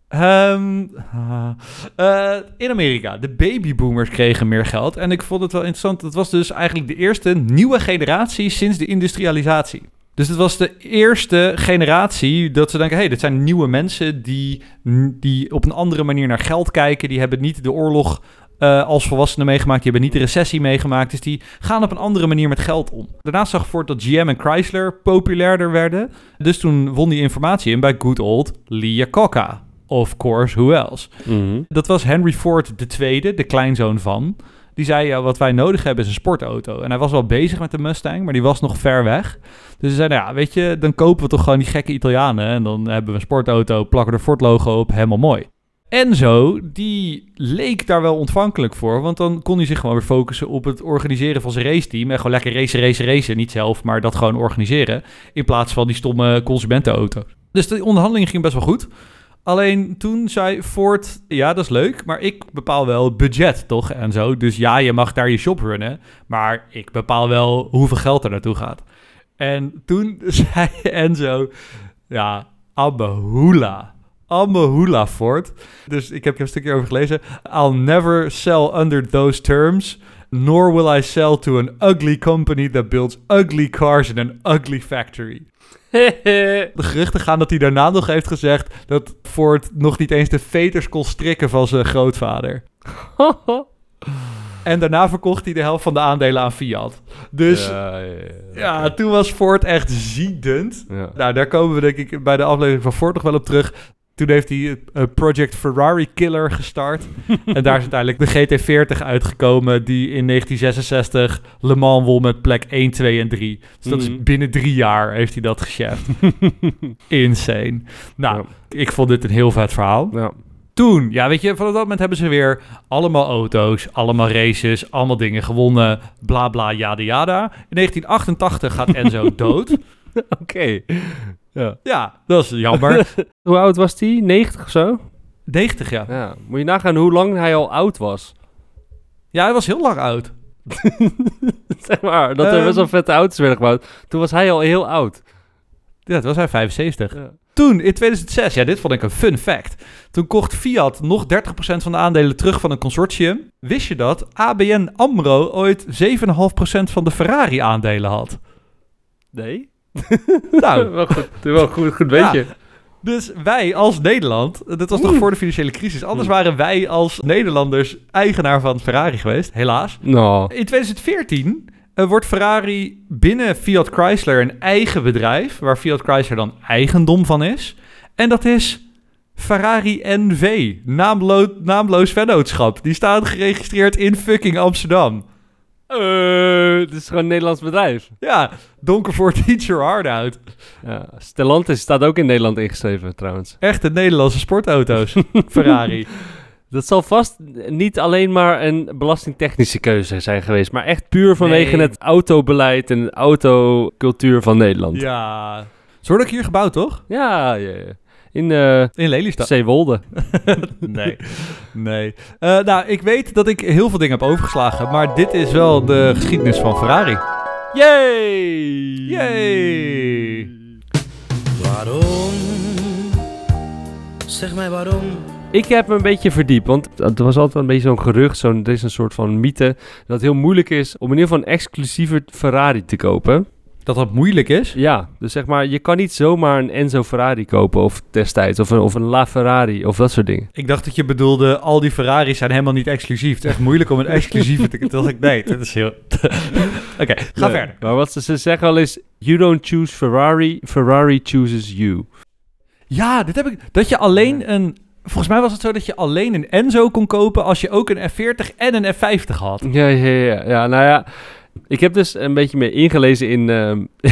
Ehm, ah, eh, in Amerika, de babyboomers kregen meer geld. En ik vond het wel interessant. Het was dus eigenlijk de eerste nieuwe generatie sinds de industrialisatie. Dus het was de eerste generatie dat ze denken... hé, hey, dit zijn nieuwe mensen die, die op een andere manier naar geld kijken. Die hebben niet de oorlog eh, als volwassenen meegemaakt. Die hebben niet de recessie meegemaakt. Dus die gaan op een andere manier met geld om. Daarnaast zag Ford dat GM en Chrysler populairder werden. Dus toen won die informatie in bij good old Lee Iacocca. Of course, who else? Mhm. Dat was Henry Ford II, de kleinzoon van. Die zei, ja, wat wij nodig hebben is een sportauto. En hij was wel bezig met de Mustang, maar die was nog ver weg. Dus ze zeiden, ja, weet je, dan kopen we toch gewoon die gekke Italianen. En dan hebben we een sportauto, plakken er Ford-logo op, helemaal mooi. Enzo, die leek daar wel ontvankelijk voor. Want dan kon hij zich gewoon weer focussen op het organiseren van zijn raceteam. En gewoon lekker racen, racen, racen. Niet zelf, maar dat gewoon organiseren. In plaats van die stomme consumentenauto's. Dus de onderhandeling ging best wel goed. Alleen toen zei Ford, ja, dat is leuk, maar ik bepaal wel het budget, toch? En zo. Dus ja, je mag daar je shop runnen, maar ik bepaal wel hoeveel geld er naartoe gaat. En toen zei Enzo, ja, Ambahula. Ambahula, Ford. Dus ik heb er een stukje over gelezen. I'll never sell under those terms, nor will I sell to an ugly company that builds ugly cars in an ugly factory. De geruchten gaan dat hij daarna nog heeft gezegd dat Ford nog niet eens de veters kon strikken van zijn grootvader. En daarna verkocht hij de helft van de aandelen aan Fiat. Dus ja, ja, ja, ja. toen was Ford echt ziedend. Nou, daar komen we denk ik bij de aflevering van Ford nog wel op terug. Toen heeft hij uh, Project Ferrari Killer gestart. en daar is uiteindelijk de GT40 uitgekomen... die in 1966 Le Mans won met plek 1, 2 en 3. Dus dat Mhm. is binnen drie jaar heeft hij dat gecheft. Insane. Nou, Ja. ik vond dit een heel vet verhaal. Ja. Toen, ja, weet je, vanaf dat moment hebben ze weer allemaal auto's, allemaal races, allemaal dingen gewonnen, bla bla, yada yada. In 1988 gaat Enzo dood. Oké. Ja. Ja, dat is jammer. Hoe oud was die? 90 of zo? 90, ja. Ja. Moet je nagaan hoe lang hij al oud was. Ja, hij was heel lang oud. zeg maar, dat er Ehm. best wel vette auto's werden gebouwd. Toen was hij al heel oud. Ja, het was hij 75. Ja. Toen, in 2006, ja, dit vond ik een fun fact. Toen kocht Fiat nog 30% van de aandelen terug van een consortium. Wist je dat ABN AMRO ooit 7,5% van de Ferrari-aandelen had? Nee? Nou, wel goed, wel goed, goed Ja. beetje. dus wij als Nederland, dit was nog voor de financiële crisis, anders waren wij als Nederlanders eigenaar van Ferrari geweest, helaas. In 2014 eh, wordt Ferrari binnen Fiat Chrysler een eigen bedrijf, waar Fiat Chrysler dan eigendom van is. En dat is Ferrari NV, naamloos, naamloos vennootschap. Die staat geregistreerd in fucking Amsterdam. Eh, het is gewoon een Nederlands bedrijf. Ja, Donkervoort eat your heart out. Ja, Stellantis staat ook in Nederland ingeschreven trouwens. Echte Nederlandse sportauto's, Ferrari. Dat zal vast niet alleen maar een belastingtechnische keuze zijn geweest, maar echt puur vanwege Nee. het autobeleid en autocultuur van Nederland. Ja. Zo wordt ook hier gebouwd, toch? Ja, ja, ja. In eh In Lelystad. Zeewolde. Nee. Nee. Eh, nou, ik weet dat ik heel veel dingen heb overgeslagen, maar dit is wel de geschiedenis van Ferrari. Yay! Yay! Waarom? Zeg mij waarom. Ik heb me een beetje verdiept, want er was altijd een beetje zo'n gerucht, zo'n, er is een soort van mythe, dat het heel moeilijk is om in ieder geval een exclusieve Ferrari te kopen. Dat dat moeilijk is? Ja, dus zeg maar, je kan niet zomaar een Enzo Ferrari kopen of destijds, of een, of een La Ferrari, of dat soort dingen. Ik dacht dat je bedoelde, al die Ferraris zijn helemaal niet exclusief. Het is echt moeilijk om een exclusieve te... Dacht ik, nee, dat is heel... Oké, ga Nee. verder. Maar wat ze, ze zeggen al is, you don't choose Ferrari, Ferrari chooses you. Ja, dit heb ik... Dat je alleen een... Volgens mij was het zo dat je alleen een Enzo kon kopen als je ook een F40 en een F50 had. Ja, ja, ja. ja nou ja, ik heb dus een beetje meer ingelezen in, ehm,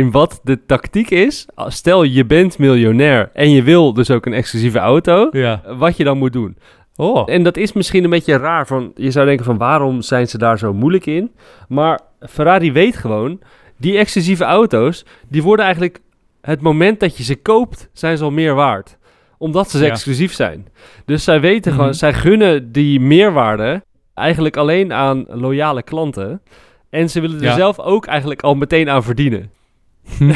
in wat de tactiek is. Stel, je bent miljonair en je wil dus ook een exclusieve auto. Ja. Wat je dan moet doen. Oh. En dat is misschien een beetje raar. Van, je zou denken van waarom zijn ze daar zo moeilijk in? Maar Ferrari weet gewoon, die exclusieve auto's, die worden eigenlijk het moment dat je ze koopt, zijn ze al meer waard. Omdat ze Ja. exclusief zijn. Dus zij weten Mhm. gewoon, zij gunnen die meerwaarde eigenlijk alleen aan loyale klanten. En ze willen er Ja. zelf ook eigenlijk al meteen aan verdienen.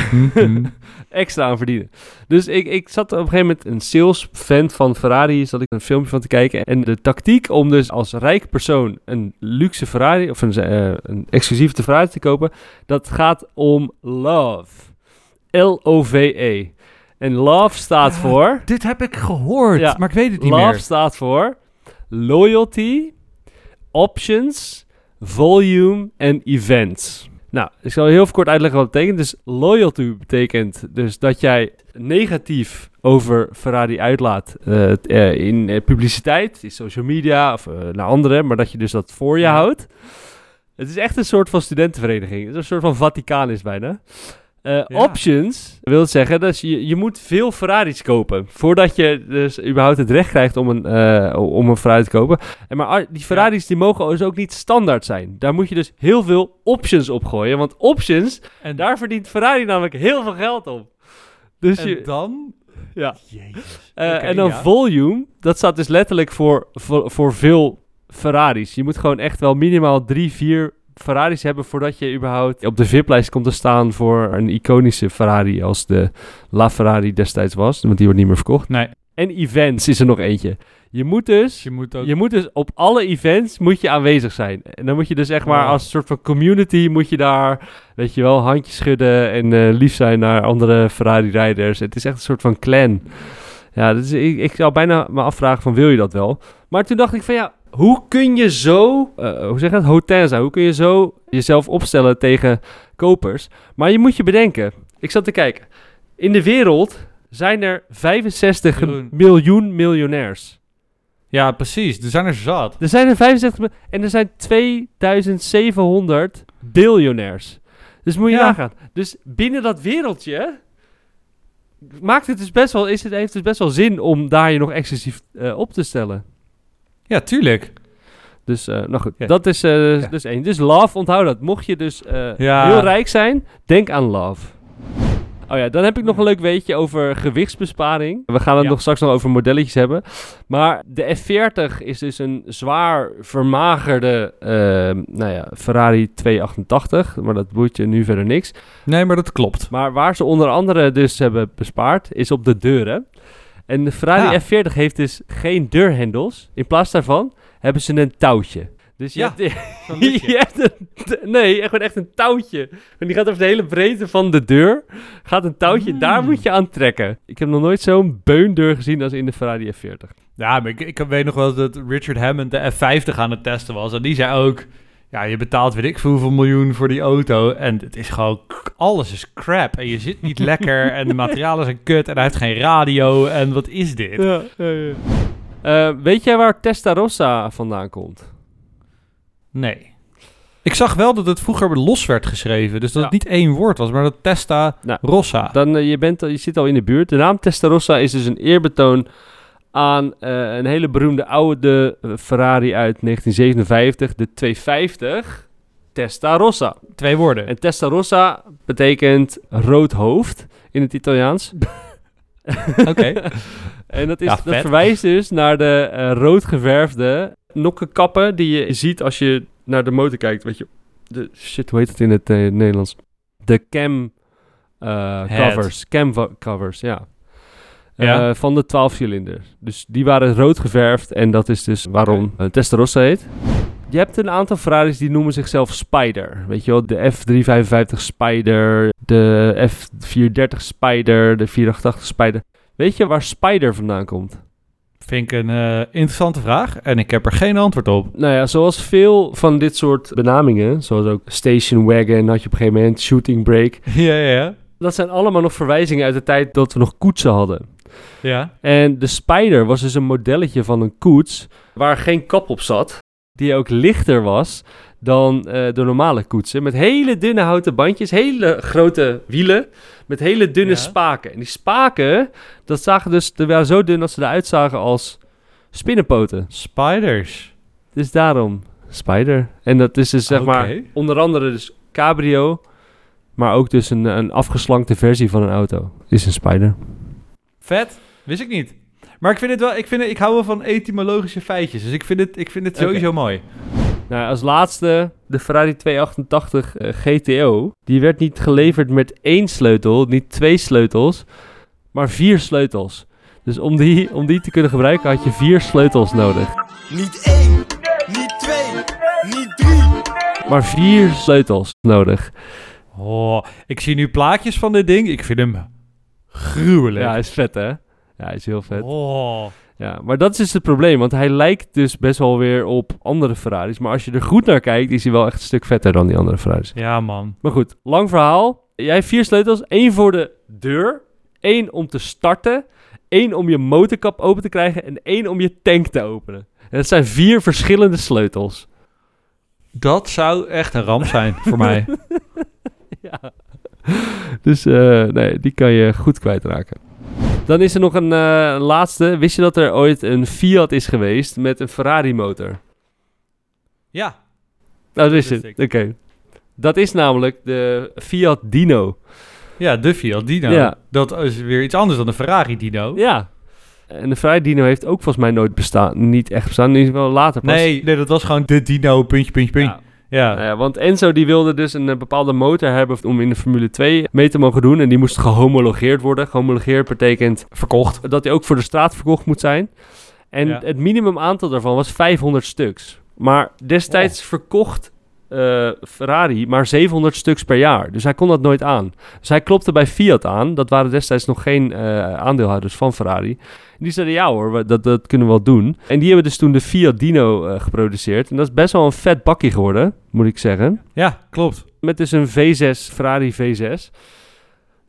Extra aan verdienen. Dus ik, ik zat op een gegeven moment een sales fan van Ferrari, zat ik een filmpje van te kijken. En de tactiek om dus als rijk persoon een luxe Ferrari of een, eh, een exclusieve Ferrari te kopen, dat gaat om love. L-O-V-E. En love staat voor... Dit heb ik gehoord, Ja. maar ik weet het niet Love meer. staat voor loyalty, options, volume en events. Nou, ik zal heel kort uitleggen wat het betekent. Dus loyalty betekent dus dat jij negatief over Ferrari uitlaat eh, eh, in eh, publiciteit, in social media of naar anderen, maar dat je dus dat voor je houdt. Het is echt een soort van studentenvereniging. Het is een soort van Vaticaan is bijna. Eh, Options wil zeggen dat je, je moet veel Ferraris kopen voordat je dus überhaupt het recht krijgt om een, eh, om een Ferrari te kopen. En maar ar- die Ferraris die mogen dus ook niet standaard zijn. Daar moet je dus heel veel options op gooien, want options, En daar verdient Ferrari namelijk heel veel geld op. Dus En je, dan... ja. Jezus. Eh, en dan ja. volume, dat staat dus letterlijk voor, voor, voor veel Ferraris. Je moet gewoon echt wel minimaal drie, vier Ferraris hebben voordat je überhaupt op de VIP-lijst komt te staan voor een iconische Ferrari als de La Ferrari destijds was, want die wordt niet meer verkocht. Nee, En events is er nog eentje. Je moet dus, je moet ook... je moet dus op alle events moet je aanwezig zijn. En dan moet je dus echt maar als soort van community moet je daar, weet je wel, handjes schudden en eh, lief zijn naar andere Ferrari-rijders. Het is echt een soort van clan. Ja, dus ik, ik zou bijna me afvragen van wil je dat wel? Maar toen dacht ik van ja, hoe kun je zo, eh, hoe zeg je dat, hotel zijn? Hoe kun je zo jezelf opstellen tegen kopers? Maar je moet je bedenken, ik zat te kijken. In de wereld zijn er 65 Jeroen. miljoen miljonairs. Ja, precies. Er zijn er zat. Er zijn er 65 mil- en er zijn 2700 biljonairs. Dus moet je Ja. nagaan. Dus binnen dat wereldje maakt het dus best wel, is het, heeft het best wel zin om daar je nog exclusief eh, op te stellen. Ja, tuurlijk. Dus, nou goed, Ja. dat is Ja. dus één. Dus love, onthoud dat. Mocht je dus eh, Ja. heel rijk zijn, denk aan love. Oh ja, dan heb ik nog een leuk weetje over gewichtsbesparing. We gaan het nog straks nog over modelletjes hebben. Maar de F40 is dus een zwaar vermagerde ehm, nou ja, Ferrari 288. Maar dat boeit je nu verder niks. Nee, maar dat klopt. Maar waar ze onder andere dus hebben bespaard, is op de deuren. En de Ferrari Ah. F40 heeft dus geen deurhendels. In plaats daarvan hebben ze een touwtje. Dus je Ja, hebt, je hebt een, nee, echt gewoon echt een touwtje. En die gaat over de hele breedte van de deur. Gaat een touwtje, Mm. daar moet je aan trekken. Ik heb nog nooit zo'n beundeur gezien als in de Ferrari F40. Ja, maar ik, ik weet nog wel dat Richard Hammond de F50 aan het testen was. En die zei ook... Ja, je betaalt weet ik veel hoeveel miljoen voor die auto. En het is gewoon... Alles is crap. En je zit niet lekker. En de materialen zijn kut. En hij heeft geen radio. En wat is dit? Ja, ja, ja. Eh, weet jij waar Testarossa vandaan komt? Nee. Ik zag wel dat het vroeger los werd geschreven. Dus dat het niet één woord was. Maar dat Testa Nou, Rossa. Dan, eh, je, bent, je zit al in de buurt. De naam Testarossa is dus een eerbetoon aan eh, een hele beroemde oude eh, Ferrari uit 1957, de 250 Testarossa. Twee woorden. En Testarossa betekent rood hoofd in het Italiaans. Oké. En dat, is, Ja, dat verwijst dus naar de eh, rood geverfde nokkenkappen die je ziet als je naar de motor kijkt. Weet je, de, shit, hoe heet het in het Nederlands? De cam covers. Cam covers, ja. Ja. Eh, van de 12 cilinders. Dus die waren rood geverfd en dat is dus waarom eh, Testarossa heet. Je hebt een aantal Ferraris die noemen zichzelf Spider. Weet je wel, de F355 Spider, de F430 Spider, de 488 Spider. Weet je waar Spider vandaan komt? Vind ik een eh, interessante vraag. En ik heb er geen antwoord op. Nou ja, zoals veel van dit soort benamingen, zoals ook Station Wagon had je op een gegeven moment, Shooting Brake. Ja, ja, ja. Dat zijn allemaal nog verwijzingen uit de tijd dat we nog koetsen hadden. Ja. En de Spider was dus een modelletje van een koets waar geen kap op zat. Die ook lichter was dan eh, de normale koetsen. Met hele dunne houten bandjes, hele grote wielen. Met hele dunne Ja. spaken. En die spaken, dat zagen dus, die waren zo dun dat ze eruit zagen als spinnenpoten. Spiders. Dus daarom Spider. En dat is dus zeg maar onder andere dus cabrio. Maar ook dus een, een afgeslankte versie van een auto. Is een Spider. Vet. Wist ik niet. Maar ik vind het wel, ik, vind het, ik hou wel van etymologische feitjes. Dus ik vind het, ik vind het sowieso mooi. Nou, als laatste de Ferrari 288 eh, GTO. Die werd niet geleverd met één sleutel, niet twee sleutels, maar vier sleutels. Dus om die, om die te kunnen gebruiken had je vier sleutels nodig. Niet één, niet twee, niet drie. Maar vier sleutels nodig. Oh, ik zie nu plaatjes van dit ding. Ik vind hem gruwelijk. Ja, hij is vet hè? Ja, hij is heel vet. Oh. Ja, maar dat is dus het probleem, want hij lijkt dus best wel weer op andere Ferraris. Maar als je er goed naar kijkt, is hij wel echt een stuk vetter dan die andere Ferraris. Ja, man. Maar goed, lang verhaal. Jij hebt vier sleutels. één voor de deur. één om te starten. één om je motorkap open te krijgen. En één om je tank te openen. En dat zijn vier verschillende sleutels. Dat zou echt een ramp zijn voor mij. ja. Dus eh, nee, die kan je goed kwijtraken. Dan is er nog een eh, laatste. Wist je dat er ooit een Fiat is geweest met een Ferrari motor? Ja. Nou, dat wist je. ik. Oké. Dat is namelijk de Fiat Dino. Ja, de Fiat Dino. Ja. Dat is weer iets anders dan de Ferrari Dino. Ja. En de Ferrari Dino heeft ook volgens mij nooit bestaan. Niet echt bestaan. Die is wel later pas. Nee, nee, dat was gewoon de Dino, puntje, puntje, puntje. Ja. Ja. Nou ja, want Enzo die wilde dus een eh, bepaalde motor hebben om in de Formule 2 mee te mogen doen. En die moest gehomologeerd worden. Gehomologeerd betekent Verkocht. dat hij ook voor de straat verkocht moet zijn. En Ja. het minimum aantal daarvan was 500 stuks. Maar destijds Oh. verkocht eh, Ferrari maar 700 stuks per jaar. Dus hij kon dat nooit aan. Dus hij klopte bij Fiat aan. Dat waren destijds nog geen eh, aandeelhouders van Ferrari. Die zeiden ja hoor, dat, dat kunnen we wel doen. En die hebben dus toen de Fiat Dino eh, geproduceerd. En dat is best wel een vet bakkie geworden, moet ik zeggen. Ja, klopt. Met dus een V6, Ferrari V6.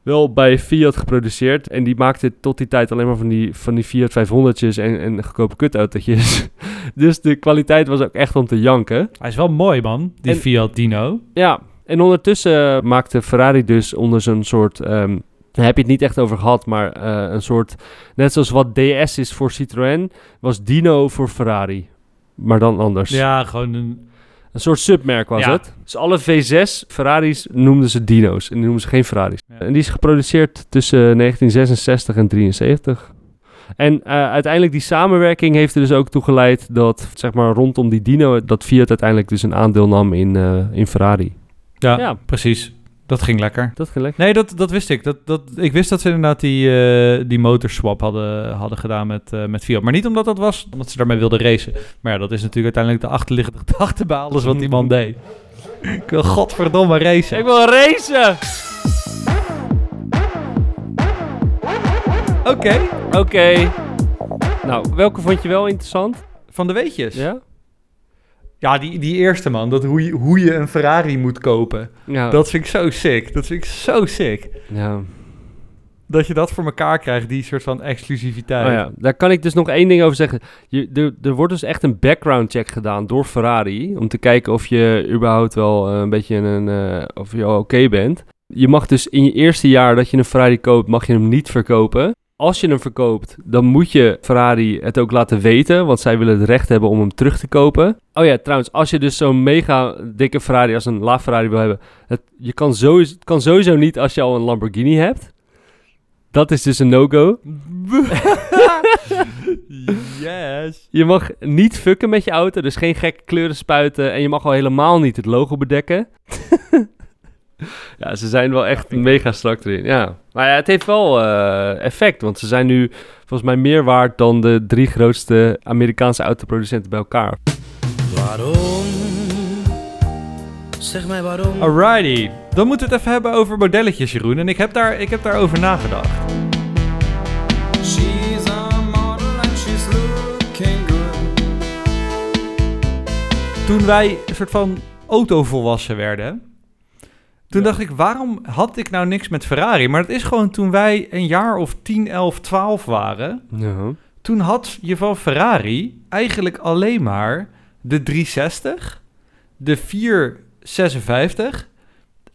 Wel bij Fiat geproduceerd. En die maakte tot die tijd alleen maar van die, van die Fiat 500'tjes en, en goedkope kutautootjes. dus de kwaliteit was ook echt om te janken. Hij is wel mooi, man. Die En- Fiat Dino. Ja, en ondertussen maakte Ferrari dus onder zo'n soort... ehm, daar heb je het niet echt over gehad, maar eh, een soort... Net zoals wat DS is voor Citroën, was Dino voor Ferrari. Maar dan anders. Ja, gewoon een... Een soort submerk was Ja. het. Dus alle V6 Ferraris noemden ze dino's. En die noemden ze geen Ferraris. Ja. En die is geproduceerd tussen 1966 en 73. En eh, uiteindelijk die samenwerking heeft er dus ook toe geleid dat, zeg maar, rondom die dino, dat Fiat uiteindelijk dus een aandeel nam in, eh, in Ferrari. Ja, Ja. precies. Dat ging lekker. Dat gelijk. Nee, dat, dat wist ik. Dat, dat, ik wist dat ze inderdaad die, eh, die motorswap hadden, hadden gedaan met, met Fiat. Maar niet omdat dat was, omdat ze daarmee wilden racen. Maar ja, dat is natuurlijk uiteindelijk de achterliggende gedachte bij alles wat die man deed. Ik wil godverdomme racen. Ik wil racen! Oké. Oké. Nou, welke vond je wel interessant? Van de weetjes. Ja? Ja, die, die eerste man. Dat hoe, je, hoe je een Ferrari moet kopen. Ja. Dat vind ik zo sick. Dat vind ik zo sick. ja. Dat je dat voor elkaar krijgt, die soort van exclusiviteit. Oh ja, daar kan ik dus nog één ding over zeggen. Je, er, er wordt dus echt een background check gedaan door Ferrari. Om te kijken of je überhaupt wel eh, een beetje een. eh, of je al oké bent. Je mag dus in je eerste jaar dat je een Ferrari koopt, mag je hem niet verkopen. Als je hem verkoopt, dan moet je Ferrari het ook laten weten. Want zij willen het recht hebben om hem terug te kopen. Oh ja, trouwens, als je dus zo'n mega dikke Ferrari als een La Ferrari wil hebben. Het, je kan sowieso, kan sowieso niet als je al een Lamborghini hebt. Dat is dus een no-go. yes. Je mag niet fucken met je auto, dus geen gekke kleuren spuiten. En je mag al helemaal niet het logo bedekken. ja, ze zijn wel echt mega strak erin. Ja. Maar ja, het heeft wel eh, effect, want ze zijn nu volgens mij meer waard dan de drie grootste Amerikaanse autoproducenten bij elkaar. Waarom? Zeg mij waarom. Alrighty. Dan moeten we het even hebben over modelletjes, Jeroen. En ik heb, daar, ik heb daarover nagedacht. She's a model and she's looking good. Toen wij een soort van autovolwassen werden... Toen Ja. dacht ik, waarom had ik nou niks met Ferrari? Maar het is gewoon toen wij een jaar of 10, 11, 12 waren... Ja. Toen had je van Ferrari eigenlijk alleen maar de 360, de 456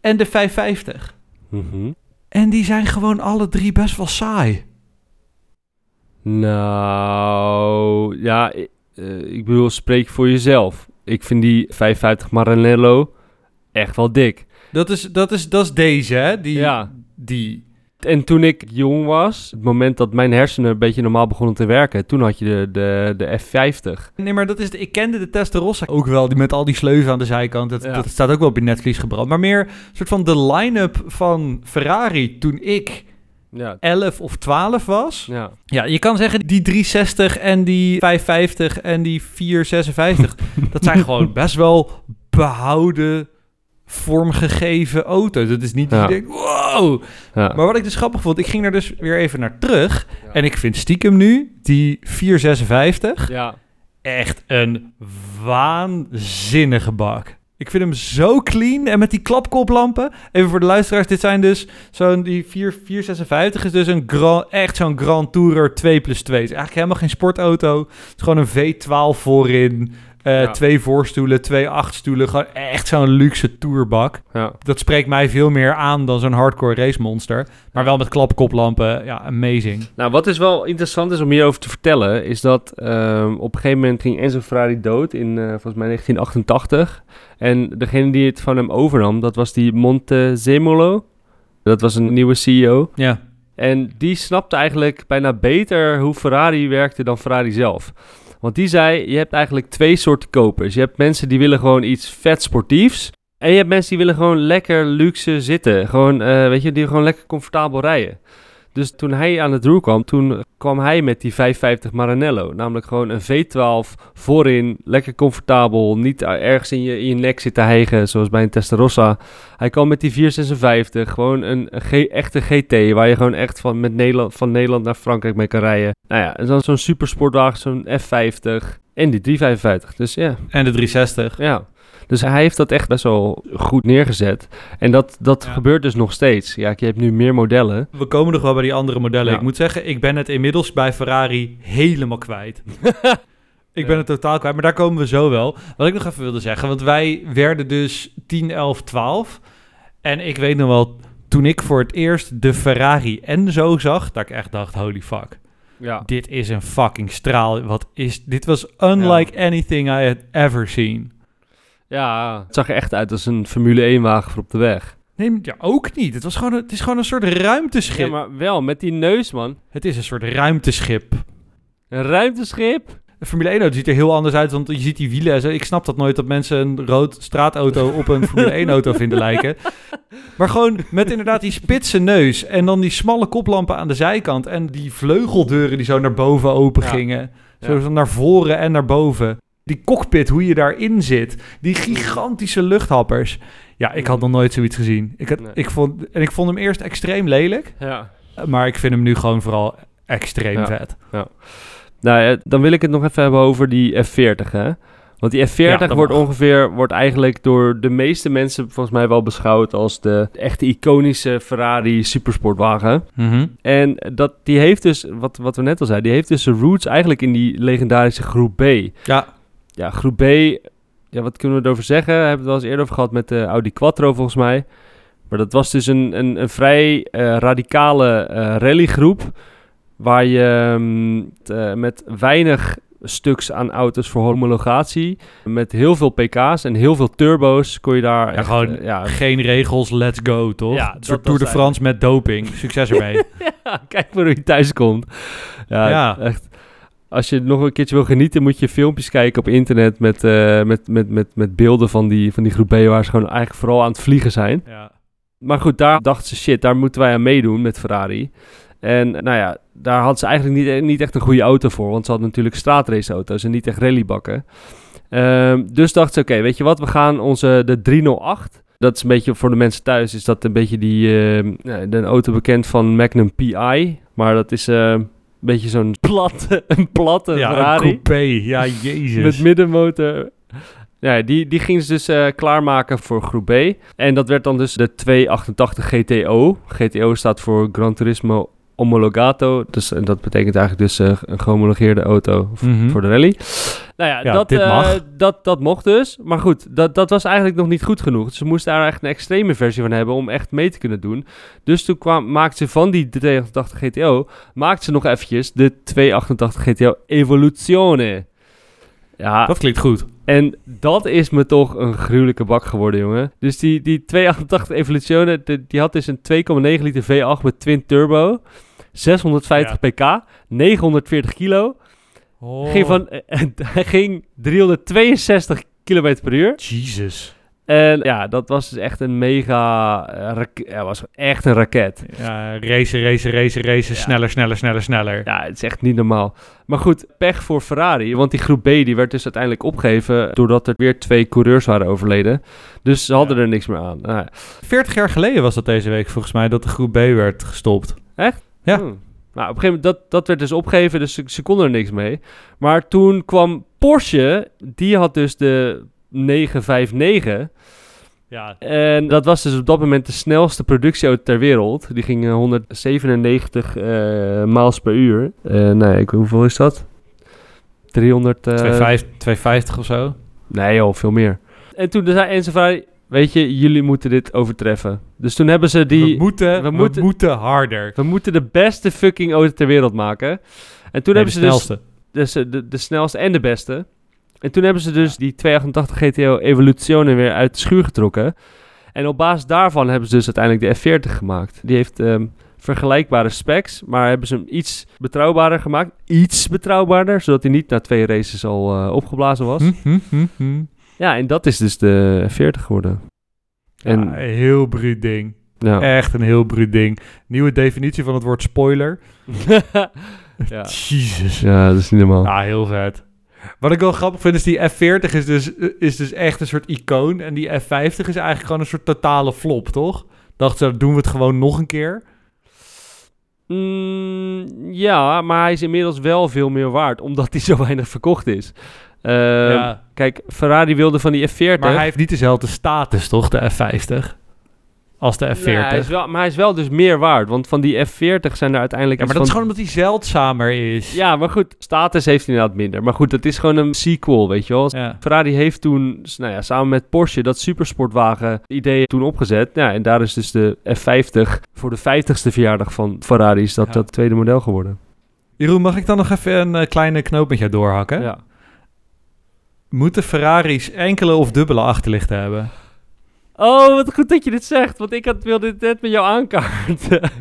en de 550. Mhm. En die zijn gewoon alle drie best wel saai. Nou, ja, ik, eh, ik bedoel, spreek voor jezelf. Ik vind die 550 Maranello echt wel dik. Dat is, dat is, dat is deze, hè? Die, Ja. die. En toen ik jong was, het moment dat mijn hersenen een beetje normaal begonnen te werken, toen had je de, de, de F50. Nee, maar dat is de, ik kende de Testarossa ook wel, die met al die sleuven aan de zijkant. Dat, Ja. dat staat ook wel op je netvlies gebrand. Maar meer een soort van de line-up van Ferrari toen ik Ja, 11 of 12 was. ja. Ja, je kan zeggen die 360 en die 550 en die 456, dat zijn gewoon best wel behouden, vormgegeven auto's. Dat is niet dat Ja. je denkt, wow. ja. Maar wat ik dus grappig vond, ik ging er dus weer even naar terug. Ja. En ik vind stiekem nu die 456 ja. echt een waanzinnige bak. Ik vind hem zo clean en met die klapkoplampen. Even voor de luisteraars, dit zijn dus zo'n die 4, 456 is dus een grand, echt zo'n Grand Tourer 2 plus 2. Het is eigenlijk helemaal geen sportauto. Het is gewoon een V12 voorin, eh, Ja. twee voorstoelen, twee achtstoelen. Gewoon echt zo'n luxe tourbak. ja. Dat spreekt mij veel meer aan dan zo'n hardcore race monster. Maar wel met klapkoplampen, ja, amazing. Nou, wat is wel interessant is om hierover te vertellen, is dat ehm, op een gegeven moment ging Enzo Ferrari dood in eh, volgens mij 1988. En degene die het van hem overnam, dat was die Montezemolo. Dat was een nieuwe CEO. Ja. En die snapte eigenlijk bijna beter hoe Ferrari werkte dan Ferrari zelf. Want die zei, je hebt eigenlijk twee soorten kopers. Je hebt mensen die willen gewoon iets vet sportiefs. En je hebt mensen die willen gewoon lekker luxe zitten. Gewoon, eh, weet je, die gewoon lekker comfortabel rijden. Dus toen hij aan het roer kwam, toen kwam hij met die 550 Maranello. Namelijk gewoon een V12 voorin, lekker comfortabel. Niet ergens in je, in je nek zitten hijgen, zoals bij een Testarossa. Hij kwam met die 456, gewoon een, een echte GT, waar je gewoon echt van, met Nederland, van Nederland naar Frankrijk mee kan rijden. Nou ja, en dan zo'n supersportwagen, zo'n F50 en die 355. Dus ja, En de 360. ja. Dus hij heeft dat echt best wel goed neergezet. En dat, dat Ja. gebeurt dus nog steeds. Ja, je hebt nu meer modellen. We komen nog wel bij die andere modellen. Ja. Ik moet zeggen, ik ben het inmiddels bij Ferrari helemaal kwijt. ik ben het totaal kwijt, maar daar komen we zo wel. Wat ik nog even wilde zeggen, want wij werden dus 10, 11, 12. En ik weet nog wel, toen ik voor het eerst de Ferrari Enzo zag, dat ik echt dacht, holy fuck. Ja. Dit is een fucking straal. Wat is, dit was unlike anything I had ever seen. Ja, het zag er echt uit als een Formule 1-wagen voor op de weg. Nee, ja, ook niet. Het, was gewoon een, het is gewoon een soort ruimteschip. Ja, maar wel, met die neus, man. Het is een soort ruimteschip. Een ruimteschip. Een Formule 1 auto ziet er heel anders uit, want je ziet die wielen. en zo. Ik snap dat nooit dat mensen een rood straatauto op een Formule 1 auto vinden lijken. Maar gewoon met inderdaad die spitse neus en dan die smalle koplampen aan de zijkant en die vleugeldeuren die zo naar boven open gingen. Zo Ja. naar voren en naar boven. Die cockpit, hoe je daarin zit. Die gigantische luchthappers. Ja, ik had nog nooit zoiets gezien. Ik, had, Nee. ik vond, en ik vond hem eerst extreem lelijk, Ja. maar ik vind hem nu gewoon vooral extreem Ja. vet. Nou, ja, dan wil ik het nog even hebben over die F40, hè. Want die F40 Ja, dat wordt mag. ongeveer, wordt eigenlijk door de meeste mensen volgens mij wel beschouwd als de echte iconische Ferrari supersportwagen. En dat, die heeft dus, wat, wat we net al zeiden, die heeft dus zijn roots eigenlijk in die legendarische groep B. Ja, Ja, groep B, ja, wat kunnen we erover zeggen? We hebben het wel eens eerder over gehad met de Audi Quattro volgens mij. Maar dat was dus een, een, een vrij eh, radicale eh, rallygroep. Waar je mm, t- eh, met weinig stuks aan auto's voor homologatie. Met heel veel pk's en heel veel turbo's kon je daar... Ja, echt, gewoon eh, ja, geen regels, let's go, toch? Ja, een soort Tour de France met doping. Succes ermee. Ja, kijk maar hoe je thuis komt. Ja, Ja. echt. Als je nog een keertje wil genieten, moet je filmpjes kijken op internet met, eh, met, met, met, met beelden van die, van die groep B, waar ze gewoon eigenlijk vooral aan het vliegen zijn. ja. Maar goed, daar dachten ze, shit, daar moeten wij aan meedoen met Ferrari. En nou ja, daar hadden ze eigenlijk niet, niet echt een goede auto voor, want ze hadden natuurlijk straatraceauto's en niet echt rallybakken. Ehm, dus dachten ze, oké, weet je wat, we gaan onze, de 308, dat is een beetje voor de mensen thuis, is dat een beetje die, ehm, ja, de auto bekend van Magnum PI, maar dat is eh, een beetje zo'n platte, een platte ja, Ferrari. een coupé. Ja, jezus. Met middenmotor. Ja, die, die gingen ze dus eh, klaarmaken voor groep B. En dat werd dan dus de 288 GTO. GTO staat voor Gran Turismo Homologato. Dus eh, dat betekent eigenlijk dus eh, een gehomologeerde auto Mhm. voor de rally. Nou ja, Ja, dat, dit eh, mag. dat, dat mocht dus. Maar goed, dat, dat was eigenlijk nog niet goed genoeg. Ze moesten daar echt een extreme versie van hebben om echt mee te kunnen doen. Dus toen kwam, maakten ze van die 288 GTO, maakten ze nog eventjes de 288 GTO Evoluzione. Ja, Dat klinkt goed. en dat is me toch een gruwelijke bak geworden, jongen. Dus die, die 288 Evoluzione, die, die had dus een 2,9 liter V8 met twin turbo. 650 pk, 940 kilo. Oh. Ging van, hij ging 362 km per uur. Jesus. En ja, dat was dus echt een mega... eh, ja, was echt een raket. Ja, racen, racen, racen, racen. Ja. Sneller, sneller, sneller, sneller. Ja, het is echt niet normaal. Maar goed, pech voor Ferrari. Want die groep B die werd dus uiteindelijk opgegeven... doordat er weer twee coureurs waren overleden. Dus ze hadden Ja. er niks meer aan. Nou, 40 jaar geleden was dat deze week volgens mij dat de groep B werd gestopt. Ja. Hmm. Nou, op een gegeven moment, dat, dat werd dus opgegeven, dus ze, ze konden er niks mee. Maar toen kwam Porsche, die had dus de 959. Ja. En dat was dus op dat moment de snelste productieauto ter wereld. Die ging eh, 197 eh miles per uur. Eh nee, ik, hoeveel is dat? 300... eh, 250, 250 of zo. Nee joh, veel meer. En toen zei Enzo Ferrari, weet je, jullie moeten dit overtreffen. Dus toen hebben ze die... we moeten, we we moeten- harder. We moeten de beste fucking auto ter wereld maken. En toen Nee, hebben de ze dus snelste. dus de, de, de snelste en de beste. En toen hebben ze dus die 288 GTO Evoluzione weer uit de schuur getrokken. En op basis daarvan hebben ze dus uiteindelijk de F40 gemaakt. Die heeft ehm, vergelijkbare specs, maar hebben ze hem iets betrouwbaarder gemaakt. Iets betrouwbaarder, zodat hij niet na twee races al eh, opgeblazen was. Hm, hm, hm, hm. Ja, en dat is dus de F40 geworden. En Ja, een heel bruut ding. ja. Echt een heel bruut ding. Nieuwe definitie van het woord spoiler. ja. Jezus. ja, dat is niet normaal. Ja, heel vet. Wat ik wel grappig vind is die F40 is dus, is dus echt een soort icoon. En die F50 is eigenlijk gewoon een soort totale flop, toch? Dachten ze, doen we het gewoon nog een keer? Mm, ja, maar hij is inmiddels wel veel meer waard, omdat hij zo weinig verkocht is. Ehm, ja. Kijk, Ferrari wilde van die F40. Maar hij heeft niet dezelfde status, toch? De F50. Als de F40. Nee, hij is wel, maar hij is wel dus meer waard, want van die F40 zijn er uiteindelijk... ja, maar dat is gewoon omdat hij zeldzamer is. Ja, maar goed, status heeft hij inderdaad minder. Maar goed, dat is gewoon een sequel, weet je wel. Ja. Ferrari heeft toen, nou ja, samen met Porsche, dat supersportwagen idee toen opgezet. Ja, en daar is dus de F50 voor de 50ste verjaardag van Ferrari is dat Ja. dat tweede model geworden. Jeroen, mag ik dan nog even een eh, kleine knoop met jou doorhakken? Ja. Moeten Ferraris enkele of dubbele achterlichten hebben? Oh, wat goed dat je dit zegt, want ik had, wilde dit net met jou aankaarten.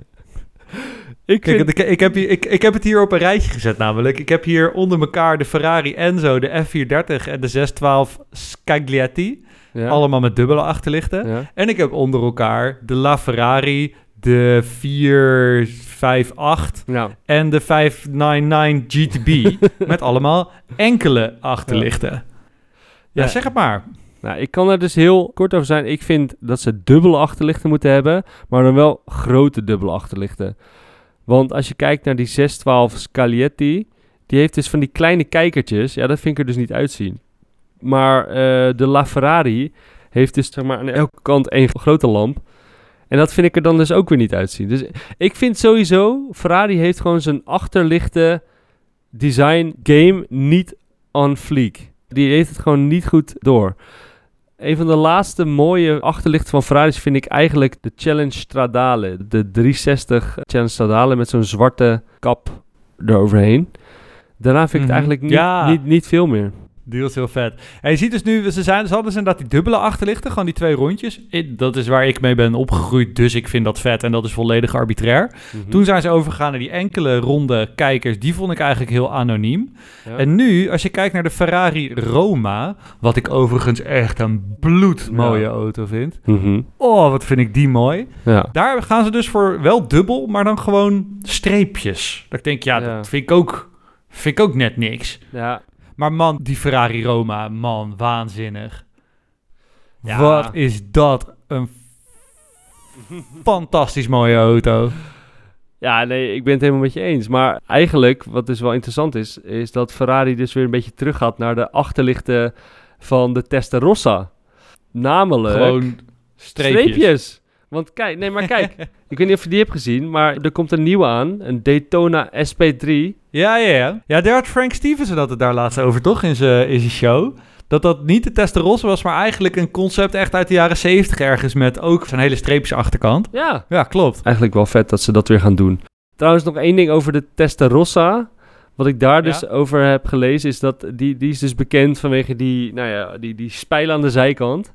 ik Kijk, vind... ik, ik, heb hier, ik, ik heb het hier op een rijtje gezet namelijk. Ik heb hier onder elkaar de Ferrari Enzo, de F430 en de 612 Scaglietti. Ja, Allemaal met dubbele achterlichten. ja. En ik heb onder elkaar de LaFerrari, de 458 Nou, en de 599 GTB. met allemaal enkele achterlichten. Ja, Ja. zeg het maar. nou, ik kan er dus heel kort over zijn. Ik vind dat ze dubbele achterlichten moeten hebben, maar dan wel grote dubbele achterlichten. Want als je kijkt naar die 612 Scaglietti, die heeft dus van die kleine kijkertjes. Ja, dat vind ik er dus niet uitzien. Maar eh, de LaFerrari heeft dus zeg maar aan elke kant één grote lamp. En dat vind ik er dan dus ook weer niet uitzien. Dus ik vind sowieso, Ferrari heeft gewoon zijn achterlichte design game niet on fleek. Die heeft het gewoon niet goed door. Een van de laatste mooie achterlichten van Ferraris vind ik eigenlijk de Challenge Stradale. De 360 Challenge Stradale met zo'n zwarte kap eroverheen. Daarna vind ik Mhm. het eigenlijk niet, Ja. niet, niet veel meer. Die was heel vet. En je ziet dus nu, ze, zijn, ze hadden dus inderdaad die dubbele achterlichten, gewoon die twee rondjes. Dat is waar ik mee ben opgegroeid, dus ik vind dat vet en dat is volledig arbitrair. Mhm. Toen zijn ze overgegaan naar die enkele ronde kijkers, die vond ik eigenlijk heel anoniem. Ja. En nu, als je kijkt naar de Ferrari Roma, wat ik overigens echt een bloedmooie Ja. auto vind. Mhm. Oh, wat vind ik die mooi. Ja. Daar gaan ze dus voor wel dubbel, maar dan gewoon streepjes. Dat ik denk, ja, Ja. dat vind ik ook, vind ik ook net niks. ja. Maar man, die Ferrari Roma, man, waanzinnig. Ja. Wat is dat een fantastisch mooie auto. Ja, nee, ik ben het helemaal met je eens. Maar eigenlijk, wat dus wel interessant is, is dat Ferrari dus weer een beetje terug gaat naar de achterlichten van de Testarossa. Namelijk Gewoon streepjes. streepjes. Want kijk, nee, maar kijk. ik weet niet of je die hebt gezien, maar er komt een nieuwe aan. Een Daytona SP3. Ja, ja, ja. Ja, daar had Frank Stevenson had het daar laatst over, toch? In zijn in zijn show. Dat dat niet de Testarossa was, maar eigenlijk een concept echt uit de jaren 70 ergens met ook zo'n hele streepjes achterkant. Ja, Ja, klopt. eigenlijk wel vet dat ze dat weer gaan doen. Trouwens, nog één ding over de Testarossa. Wat ik daar dus Ja. over heb gelezen, is dat die, die is dus bekend vanwege die, nou ja, die, die spijlen aan de zijkant.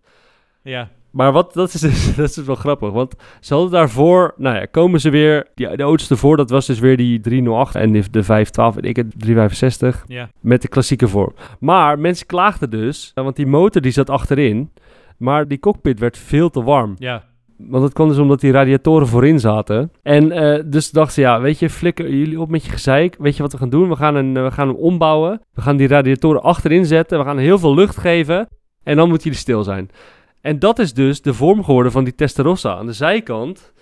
Ja. Maar wat, dat is, dus, dat is dus wel grappig, want ze hadden daarvoor, nou ja, komen ze weer, die, de auto's ervoor, dat was dus weer die 308 en de, de 512 en ik het 365 Ja. met de klassieke vorm. Maar mensen klaagden dus, eh, want die motor die zat achterin, maar die cockpit werd veel te warm. Ja. Want dat kwam dus omdat die radiatoren voorin zaten. En eh, dus dachten ze, ja, weet je, flikker jullie op met je gezeik. Weet je wat we gaan doen? We gaan, een, eh, we gaan hem ombouwen. We gaan die radiatoren achterin zetten. We gaan heel veel lucht geven. En dan moet jullie stil zijn. En dat is dus de vorm geworden van die Testarossa. Aan de zijkant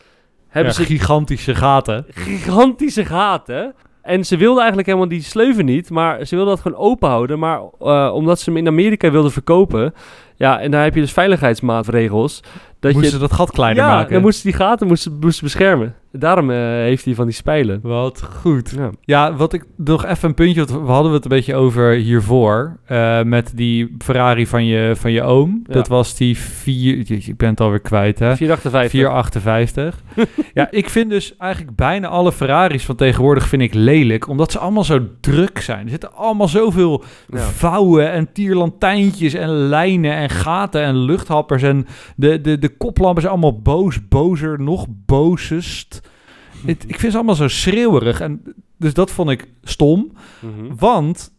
hebben Ja, ze gigantische gaten. gigantische gaten. En ze wilden eigenlijk helemaal die sleuven niet, maar ze wilden dat gewoon open houden. Maar eh, omdat ze hem in Amerika wilden verkopen, ja, en daar heb je dus veiligheidsmaatregels. Dat Moesten je, ze dat gat kleiner ja, maken. dan moesten die gaten moesten, moesten beschermen. Daarom eh, heeft hij van die spijlen. Wat goed. Ja. Ja, wat ik nog even een puntje, we hadden het een beetje over hiervoor. eh, met die Ferrari van je, van je oom. Ja. Dat was die 4. Ik ben het alweer kwijt, hè? 458. 458. ja, ik vind dus eigenlijk bijna alle Ferraris van tegenwoordig vind ik lelijk, omdat ze allemaal zo druk zijn. Er zitten allemaal zoveel Ja. vouwen en tierlantijntjes en lijnen en gaten en luchthappers en de, de, de koplampen zijn allemaal boos, bozer, nog bozest. Het- ik vind ze allemaal zo schreeuwerig en dus dat vond ik stom, Mhm. want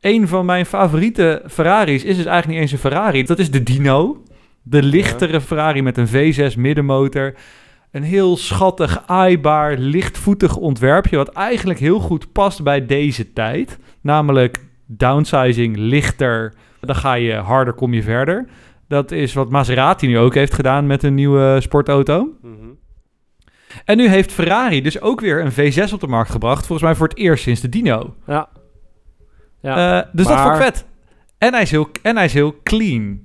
een van mijn favoriete Ferraris is dus eigenlijk niet eens een Ferrari. Dat is de Dino. De lichtere Ferrari met een V6 middenmotor. Een heel schattig, aaibaar, lichtvoetig ontwerpje... wat eigenlijk heel goed past bij deze tijd. Namelijk downsizing, lichter. Dan ga je harder, kom je verder. Dat is wat Maserati nu ook heeft gedaan met een nieuwe sportauto. Mhm. En nu heeft Ferrari dus ook weer een V6 op de markt gebracht. Volgens mij voor het eerst sinds de Dino. Ja. Ja. Eh, dus dat vond ik vet. En hij is heel, en hij is heel clean.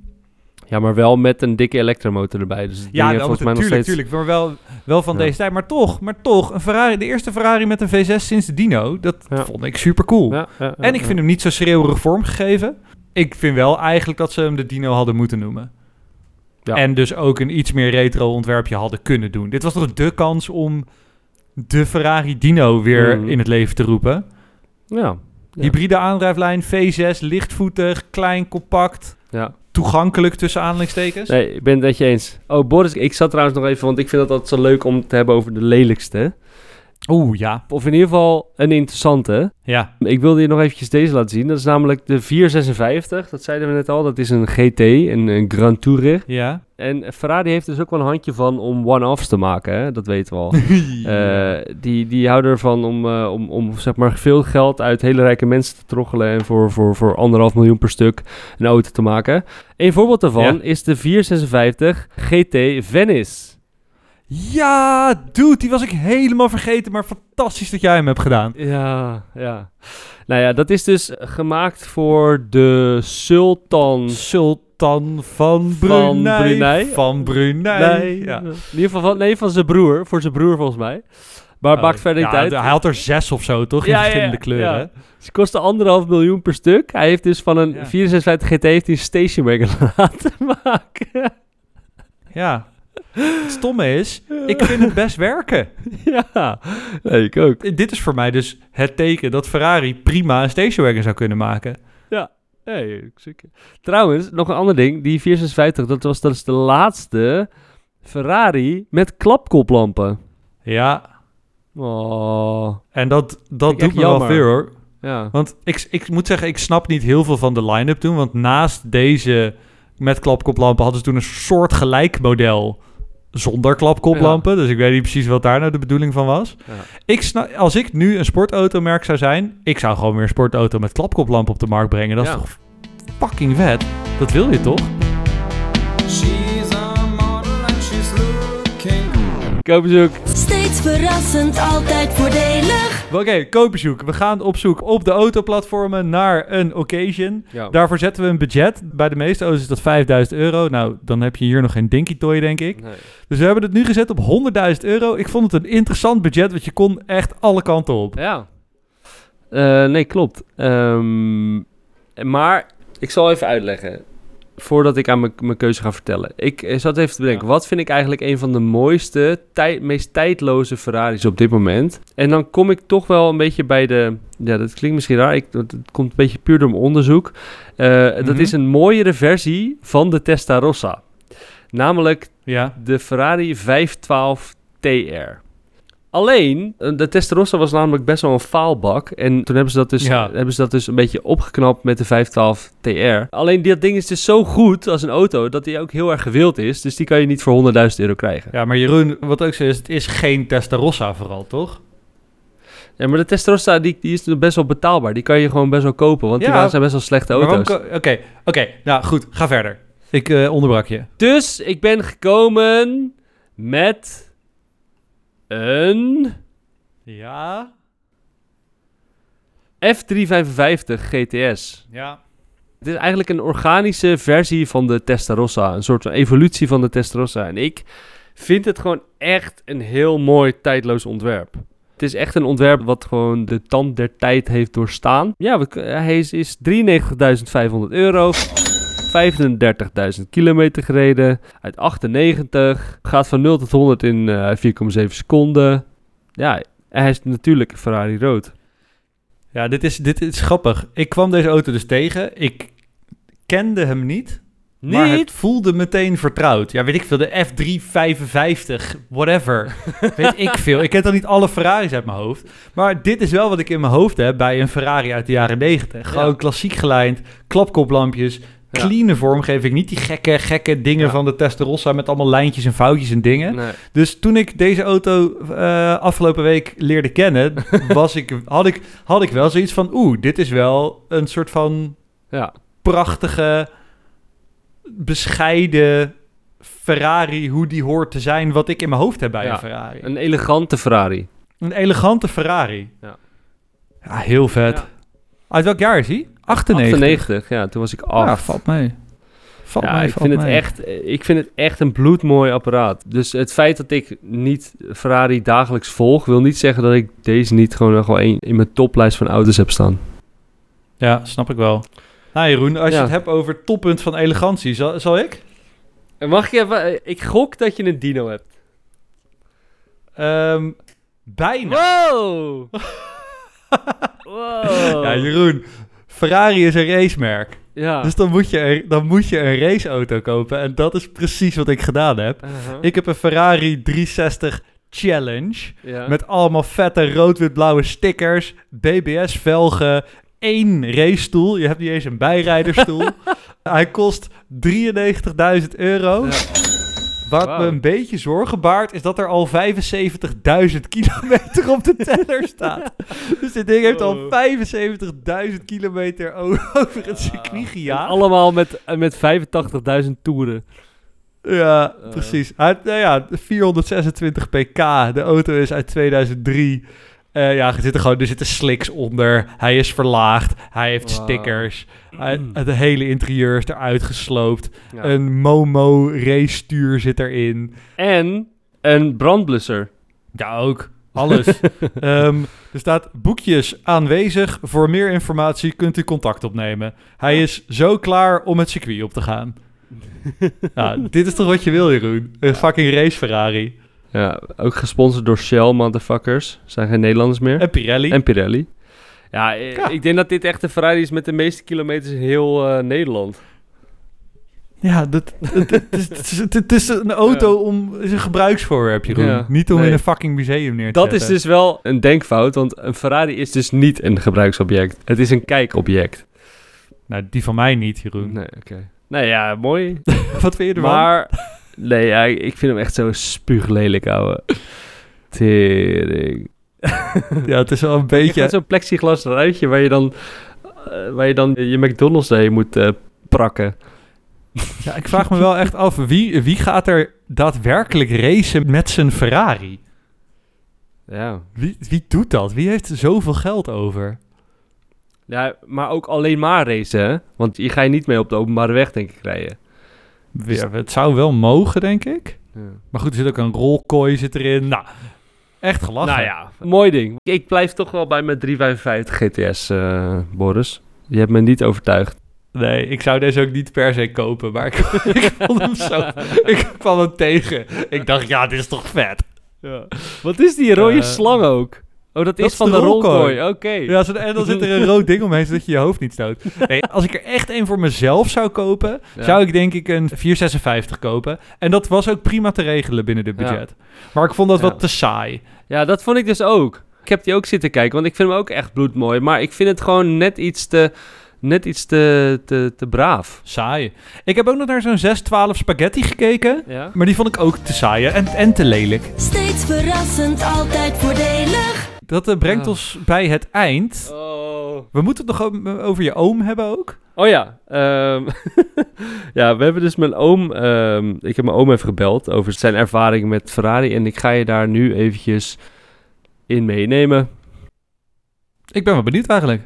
ja, maar wel met een dikke elektromotor erbij. Dus Ja, dat volgens mij nog steeds... Maar wel, wel van Ja. deze tijd. Maar toch, maar toch, een Ferrari, de eerste Ferrari met een V6 sinds de Dino, dat Ja. vond ik super cool. Ja, en ik vind hem niet zo schreeuwerig vormgegeven. Ik vind wel eigenlijk dat ze hem de Dino hadden moeten noemen. Ja. En dus ook een iets meer retro ontwerpje hadden kunnen doen. Dit was toch de kans om de Ferrari Dino weer Mhm. in het leven te roepen. Ja, Hybride aandrijflijn, V6, lichtvoetig, klein, compact, Ja. toegankelijk tussen aanhalingstekens. Nee, ik ben het met je eens. Oh, Boris, ik zat trouwens nog even, want ik vind het altijd zo leuk om te hebben over de lelijkste. Oeh, ja. Of in ieder geval een interessante. Ja. Ik wilde je nog eventjes deze laten zien. Dat is namelijk de 456. Dat zeiden we net al. Dat is een GT, een, een Grand Tourer. Ja. En Ferrari heeft dus ook wel een handje van om one-offs te maken. Hè? Dat weten we al. Eh, die, die houden ervan om, eh, om, om zeg maar veel geld uit hele rijke mensen te troggelen en voor, voor, voor anderhalf miljoen per stuk een auto te maken. Een voorbeeld daarvan Ja. is de 456 GT Venice. Ja, dude, die was ik helemaal vergeten, maar fantastisch dat jij hem hebt gedaan. Ja, ja. Nou ja, dat is dus gemaakt voor de Sultan. Sultan van Brunei. Brunei. Van Brunei. Nee, Ja. in ieder geval van, nee, van zijn broer. Voor zijn broer volgens mij. Maar Oh, maakt verder niet ja, uit. Hij had er zes of zo, toch? In Ja, verschillende ja, kleuren. Ze kosten anderhalf miljoen per stuk. Hij heeft dus van een Ja. 456 GT heeft hij een stationwagon laten maken. Ja. Het stomme is, ik vind het best werken. ja, nee, ik ook. Dit is voor mij dus het teken dat Ferrari prima een stationwagon zou kunnen maken. Nee, ik zeker. Trouwens, nog een ander ding. Die 456, dat was dat is de laatste Ferrari met klapkoplampen. Ja, Oh, en dat, dat doet me wel veel hoor. ja. Want ik, ik moet zeggen, ik snap niet heel veel van de line-up toen. Want naast deze met klapkoplampen hadden ze toen een soort gelijk model zonder klapkoplampen. Dus ik weet niet precies wat daar nou de bedoeling van was. Ja. Ik snap, als ik nu een sportautomerk zou zijn, ik zou gewoon weer een sportauto met klapkoplampen op de markt brengen. Dat Ja. is toch fucking vet? Dat wil je toch? Koopbezoek. Steeds verrassend, altijd voordelig. Oké, koopbezoek. We gaan op zoek op de autoplatformen naar een occasion. Ja. Daarvoor zetten we een budget. Bij de meeste auto's is dat 5000 euro. Nou, dan heb je hier nog geen dinky toy, denk ik. Nee. Dus we hebben het nu gezet op 100.000 euro. Ik vond het een interessant budget, want je kon echt alle kanten op. Ja. Eh, nee, klopt. Ehm, maar ik zal even uitleggen. Voordat ik aan mijn- mijn keuze ga vertellen. Ik eh, zat even te bedenken. Wat vind ik eigenlijk een van de mooiste, meest tijdloze Ferraris op dit moment? En dan kom ik toch wel een beetje bij de... Ja, dat klinkt misschien raar. Ik, dat, komt een beetje puur door mijn onderzoek. Eh, Dat Mhm. is een mooiere versie van de Testarossa. Namelijk Ja. de Ferrari 512 TR. Alleen, eh, de Testarossa was namelijk best wel een faalbak. En toen hebben ze dat dus, Ja. hebben ze dat dus een beetje opgeknapt met de 512 TR. Alleen dat ding is dus zo goed als een auto dat die ook heel erg gewild is. Dus die kan je niet voor 100.000 euro krijgen. ja, maar Jeroen, wat ook zo is, het is geen Testarossa vooral, toch? Ja, maar de Testarossa die, die is dus best wel betaalbaar. Die kan je gewoon best wel kopen, want die Ja. waren- zijn best wel slechte auto's. Oké, oké. Nou, goed. Ga verder. Ik eh, onderbrak je. Dus ik ben gekomen met een Ja. F355 GTS. Ja. Het is eigenlijk een organische versie van de Testarossa. Een soort van evolutie van de Testarossa. En ik vind het gewoon echt een heel mooi tijdloos ontwerp. Het is echt een ontwerp wat gewoon de tand der tijd heeft doorstaan. Ja, hij is, is 93.500 euro. 35.000 kilometer gereden. Uit 98. Gaat van 0 tot 100 in eh, 4,7 seconden. Ja, hij is natuurlijk Ferrari rood. Ja, dit is, dit is grappig. Ik kwam deze auto dus tegen. Ik kende hem niet. Maar het voelde meteen vertrouwd. Ja, weet ik veel. De F355, whatever. weet ik veel. Ik ken dan niet alle Ferraris uit mijn hoofd. Maar dit is wel wat ik in mijn hoofd heb bij een Ferrari uit de jaren 90. Gewoon Ja. klassiek gelijnd, klapkoplampjes. Clean vormgeving. Niet die gekke, gekke dingen Ja. van de Testarossa met allemaal lijntjes en foutjes en dingen. Nee. Dus toen ik deze auto eh, afgelopen week leerde kennen, was ik, had, ik, had ik wel zoiets van... Oeh, dit is wel een soort van Ja. prachtige, bescheiden Ferrari, hoe die hoort te zijn, wat ik in mijn hoofd heb bij Ja, een Ferrari. Een, Een elegante Ferrari. elegante Ferrari. Ja. Ja, heel vet. Uit welk jaar is hij? 98. 98, ja, toen was ik af. Ja, valt mee. Valt Ja, mee, ik, valt vind het echt, ik vind het echt een bloedmooi apparaat. Dus het feit dat ik niet Ferrari dagelijks volg, wil niet zeggen dat ik deze niet gewoon nog wel één in mijn toplijst van auto's heb staan. Ja, snap ik wel. Nou Jeroen, als je het hebt over toppunt van elegantie, zal, zal ik? En mag ik even, ik gok dat je een dino hebt. Ehm, bijna. Wow! Wow. Ja, Jeroen, Ferrari is een racemerk. Ja. Dus dan moet, je een, dan moet je een raceauto kopen. En dat is precies wat ik gedaan heb. Uh-huh. Ik heb een Ferrari 360 Challenge. Ja. Met allemaal vette rood-wit-blauwe stickers, BBS-velgen, één racestoel. Je hebt niet eens een bijrijderstoel. Hij kost 93.000 euro. Ja. Wat me een beetje zorgen baart, is dat er al 75.000 kilometer op de teller staat. dus dit ding heeft al Oh. 75.000 kilometer over het circuit gejaagd. allemaal met, met 85.000 toeren. Ja, Eh. precies. Hij, nou ja, 426 pk. De auto is uit 2003. Eh, ja, er zitten gewoon er zitten slicks onder. Hij is verlaagd. Hij heeft stickers. Hij, het hele interieur is eruit gesloopt. Ja. Een Momo race zit erin. En een brandblusser. Ja, ook. Alles. Ehm, er staat boekjes aanwezig. Voor meer informatie kunt u contact opnemen. Hij is zo klaar om het circuit op te gaan. ja, dit is toch wat je wil, Jeroen? Een fucking race Ferrari. Ja, ook gesponsord door Shell, motherfuckers. Zijn geen Nederlanders meer. En Pirelli. En Pirelli. Ja, eh, Ja. ik denk dat dit echt de Ferrari is met de meeste kilometers in heel eh, Nederland. Ja, dat, het, het, is, het, is, het is een auto om... Is een gebruiksvoorwerp, Jeroen. Ja, Niet om nee. in een fucking museum neer te Dat is zetten. dus wel een denkfout, want een Ferrari is dus niet een gebruiksobject. Het is een kijkobject. Nou, die van mij niet, Jeroen. Nee, oké. Nou ja, mooi. Wat vind je ervan? Maar, nee, ja, ik vind hem echt zo spuuglelijk, ouwe. Tering. Ja, het is wel een Je beetje... zo'n plexiglas ruitje waar je dan, eh, waar je, dan je McDonald's heen moet eh, prakken. Ja, ik vraag me wel echt af, wie, wie gaat er daadwerkelijk racen met zijn Ferrari? Ja. Wie, wie doet dat? Wie heeft zoveel geld over? ja, maar ook alleen maar racen, hè? Want je ga je niet mee op de openbare weg, denk ik, rijden. Ja, het zou wel mogen, denk ik. Ja. Maar goed, er zit ook een rolkooi zit erin. Nou, echt gelachen. Nou ja, mooi ding. Ik blijf toch wel bij mijn 355 GTS, eh, Boris. Je hebt me niet overtuigd. Nee, ik zou deze ook niet per se kopen, maar ik, ik vond hem zo... Ik kwam hem tegen. Ik dacht, ja, dit is toch vet. Wat is die rode Eh, slang ook? Oh, dat, is is van de de rolkooi. Oké. Ja, zo- en dan zit er een rood ding omheen, zodat je je hoofd niet stoot. Nee, als ik er echt een voor mezelf zou kopen, Ja. zou ik denk ik een 456 kopen. En dat was ook prima te regelen binnen de budget. Maar ik vond dat Ja. wat te saai. Ja, dat vond ik dus ook. Ik heb die ook zitten kijken, want ik vind hem ook echt bloedmooi. Maar ik vind het gewoon net iets te, net iets te, te, te braaf. Saai. Ik heb ook nog naar zo'n 612 spaghetti gekeken. Ja? Maar die vond ik ook te saai en, en te lelijk. Steeds verrassend, altijd voordelig. Dat eh, brengt Ah. ons bij het eind. Oh. We moeten het nog o- over je oom hebben ook. Oh ja, ehm, ja, we hebben dus mijn oom, ehm, ik heb mijn oom even gebeld over zijn ervaring met Ferrari en ik ga je daar nu eventjes in meenemen. Ik ben wel benieuwd eigenlijk.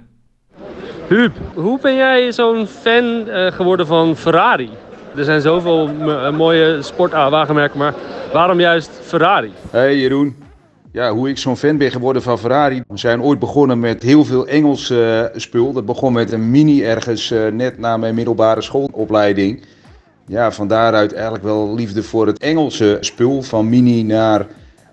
Huub, hoe ben jij zo'n fan eh, geworden van Ferrari? Er zijn zoveel eh, mooie sportwagenmerken, maar waarom juist Ferrari? Hey Jeroen. Ja, hoe ik zo'n fan ben geworden van Ferrari. We zijn ooit begonnen met heel veel Engels eh, spul. Dat begon met een mini ergens eh, net na mijn middelbare schoolopleiding. Ja, van daaruit eigenlijk wel liefde voor het Engelse spul. Van mini naar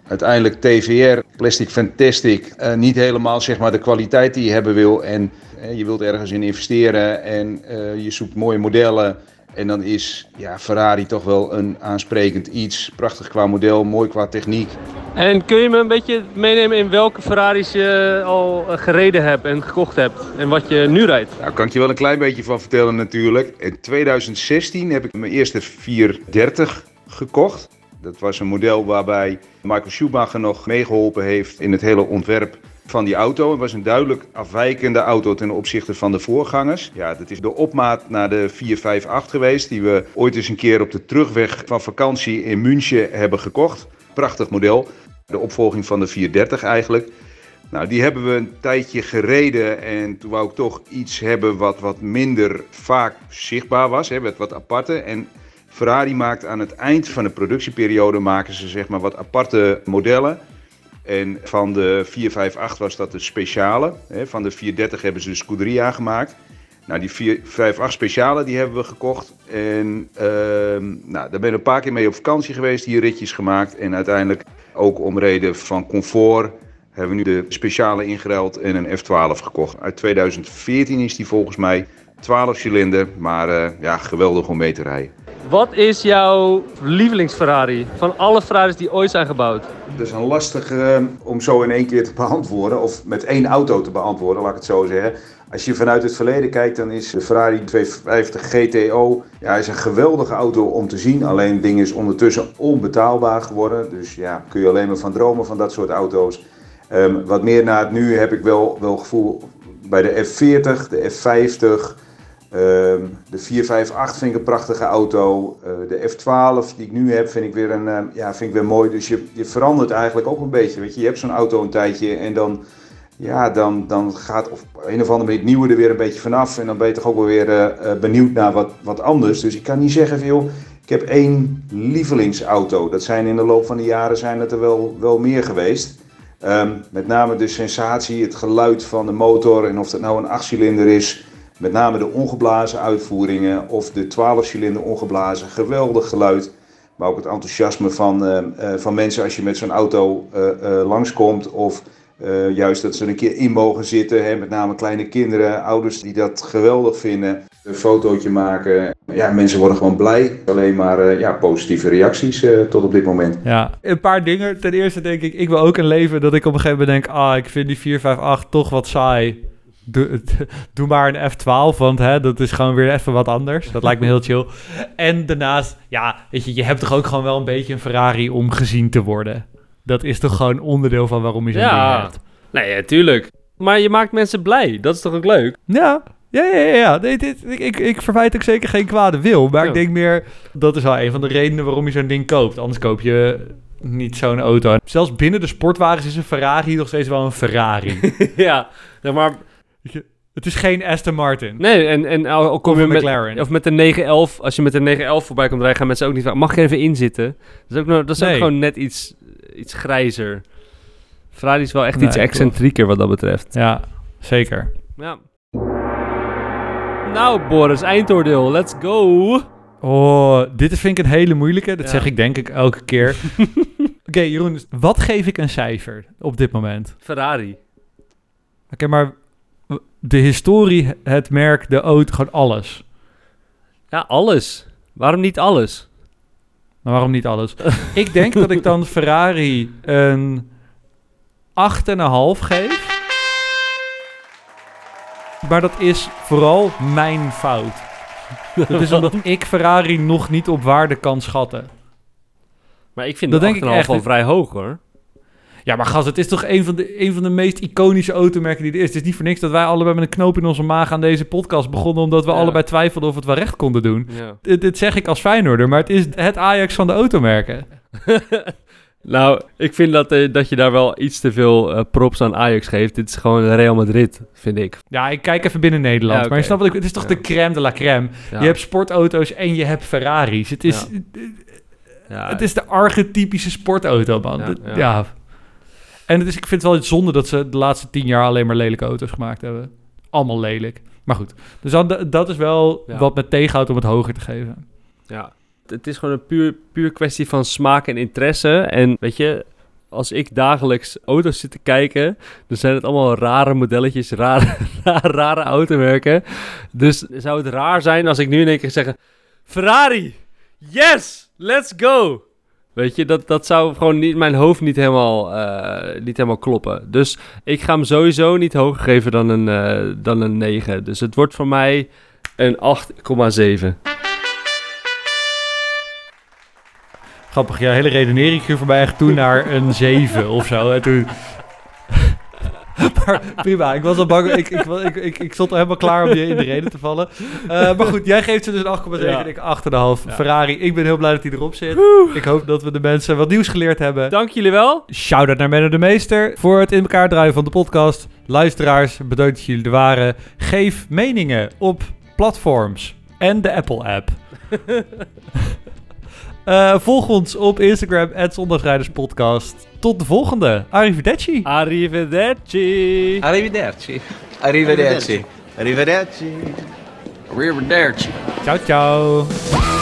uiteindelijk TVR, Plastic Fantastic. Eh, niet helemaal zeg maar de kwaliteit die je hebben wil. En je wilt ergens in investeren en je zoekt mooie modellen. En dan is ja, Ferrari toch wel een aansprekend iets. Prachtig qua model, mooi qua techniek. En kun je me een beetje meenemen in welke Ferraris je al eh, gereden hebt en gekocht hebt en wat je nu rijdt? Daar kan ik je wel een klein beetje van vertellen natuurlijk. In 2016 heb ik mijn eerste 430 gekocht. Dat was een model waarbij Michael Schumacher nog meegeholpen heeft in het hele ontwerp van die auto. Het was een duidelijk afwijkende auto ten opzichte van de voorgangers. Ja, dat is de opmaat naar de 458 geweest, die we ooit eens een keer op de terugweg van vakantie in München hebben gekocht. Prachtig model. De opvolging van de 430 eigenlijk. Nou, die hebben we een tijdje gereden en toen wou ik toch iets hebben wat wat minder vaak zichtbaar was, hè, wat wat aparte. En Ferrari maakt aan het eind van de productieperiode maken ze zeg maar wat aparte modellen. En van de 458 was dat de speciale. Van de 430 hebben ze de Scuderia gemaakt. Nou, die 458 speciale die hebben we gekocht. En ehm, nou, daar ben ik een paar keer mee op vakantie geweest, hier ritjes gemaakt. En uiteindelijk ook om reden van comfort hebben we nu de speciale ingeruild en een F12 gekocht. Uit 2014 is die volgens mij 12 cilinder, maar eh, ja, geweldig om mee te rijden. Wat is jouw lievelingsferrari van alle Ferraris die ooit zijn gebouwd? Dat is een lastig eh, om zo in één keer te beantwoorden, of met één auto te beantwoorden, laat ik het zo zeggen. Als je vanuit het verleden kijkt, dan is de Ferrari 250 GTO ja, is een geweldige auto om te zien. Alleen het ding is ondertussen onbetaalbaar geworden. Dus ja, kun je alleen maar van dromen van dat soort auto's. Ehm, wat meer naar het nu heb ik wel, wel gevoel bij de F40, de F50, ehm, de 458 vind ik een prachtige auto. Eh, de F12 die ik nu heb vind ik weer, een, eh, ja, vind ik weer mooi. Dus je, je verandert eigenlijk ook een beetje. Weet je, je hebt zo'n auto een tijdje en dan, ja, dan, dan gaat op een of andere manier het nieuwe er weer een beetje vanaf. En dan ben je toch ook wel weer eh, eh, benieuwd naar wat, wat anders. Dus ik kan niet zeggen veel. Ik heb één lievelingsauto. Dat zijn in de loop van de jaren zijn het er wel, wel meer geweest. Ehm, met name de sensatie, het geluid van de motor en of dat nou een 8-cilinder is. Met name de ongeblazen uitvoeringen of de 12-cilinder ongeblazen. Geweldig geluid. Maar ook het enthousiasme van, eh, eh, van mensen als je met zo'n auto eh, langskomt. Of juist dat ze er een keer in mogen zitten. Hè, met name kleine kinderen, ouders die dat geweldig vinden. Een fotootje maken. Ja, mensen worden gewoon blij. Alleen maar ja, positieve reacties tot op dit moment. Ja, een paar dingen. Ten eerste denk ik, ik wil ook een leven dat ik op een gegeven moment denk... ah, ik vind die 458 toch wat saai. Doe, doe maar een F12, want hè, dat is gewoon weer even wat anders. Dat lijkt me heel chill. En daarnaast, ja, weet je, je hebt toch ook gewoon wel een beetje een Ferrari om gezien te worden. Dat is toch gewoon onderdeel van waarom je zo'n ding Ja, hebt. nee, ja, tuurlijk. Maar je maakt mensen blij. Dat is toch ook leuk? Ja, ja, ja, ja. ja. Nee, dit, ik, ik, ik verwijt ook zeker geen kwade wil. Maar Ja. ik denk meer, dat is wel een van de redenen waarom je zo'n ding koopt. Anders koop je niet zo'n auto. Zelfs binnen de sportwagens is een Ferrari nog steeds wel een Ferrari. ja, maar... Je, het is geen Aston Martin. Nee, en, en al al kom Of je met... McLaren. Of met de 911. Als je met de 911 voorbij komt rijden, gaan mensen ook niet vragen... Mag er even in zitten? Dat is ook, nog, dat is ook gewoon net iets, iets grijzer. Ferrari is wel echt Nee, iets excentrieker wat dat betreft. Ja, zeker. Ja. Nou, Boris, eindoordeel. Let's go. Oh, dit vind ik een hele moeilijke. Dat Ja. zeg ik denk ik elke keer. Oké, Jeroen, wat geef ik een cijfer op dit moment? Ferrari. Oké, maar de historie, het merk, de auto, gewoon alles. Ja, alles. Waarom niet alles? Maar waarom niet alles? ik denk dat ik dan Ferrari een 8,5 geef. Maar dat is vooral mijn fout. Dat is omdat ik Ferrari nog niet op waarde kan schatten. Maar ik vind Dat dat denk ik echt echt. wel vrij hoog, hoor. Ja, maar gast, het is toch een van, de, een van de meest iconische automerken die er is. Het is niet voor niks dat wij allebei met een knoop in onze maag aan deze podcast begonnen... omdat we Ja. allebei twijfelden of we het wel recht konden doen. Ja. Dit, dit zeg ik als Feyenoorder, maar het is het Ajax van de automerken. nou, ik vind dat, eh, dat je daar wel iets te veel eh, props aan Ajax geeft. Dit is gewoon Real Madrid, vind ik. Ja, ik kijk even binnen Nederland. Ja. Maar je snapt wat ik... Het is toch de crème de la crème. Je hebt sportauto's en je hebt Ferraris. Het is, Ja, het is de archetypische sportauto, man. Ja, Dat- ja. Ja, En het is, ik vind het wel iets zonde dat ze de laatste tien jaar alleen maar lelijke auto's gemaakt hebben. Allemaal lelijk. Maar goed, dus dan, dat is wel Ja. wat me tegenhoudt om het hoger te geven. Ja, het is gewoon een puur, puur kwestie van smaak en interesse. En weet je, als ik dagelijks auto's zit te kijken, dan zijn het allemaal rare modelletjes, rare, rare automerken. Dus zou het raar zijn als ik nu in één keer zeg, Ferrari, yes, let's go. Weet je, dat, dat zou gewoon niet, mijn hoofd niet helemaal, eh, niet helemaal kloppen. Dus ik ga hem sowieso niet hoger geven dan een, eh, dan een 9. Dus het wordt voor mij een 8,7. Grappig, jouw hele redenering ging voorbij echt toen naar een 7 of zo. En. maar prima, ik was al bang. Ik, ik, ik, ik, ik stond al helemaal klaar om je in de reden te vallen. Eh, maar goed, jij geeft ze dus een 8,7 Ja. en ik 8,5. Ferrari, ik ben heel blij dat hij erop zit. Ik hoop dat we de mensen wat nieuws geleerd hebben. Dank jullie wel. Shout-out naar Menno de Meester voor het in elkaar draaien van de podcast. Luisteraars, bedankt dat jullie er waren. Geef meningen op platforms en de Apple-app. Eh, volg ons op Instagram, Zondagsrijderspodcast. Tot de volgende. Arrivederci. Arrivederci. Arrivederci. Arrivederci. Arrivederci. Arrivederci. Ciao, ciao.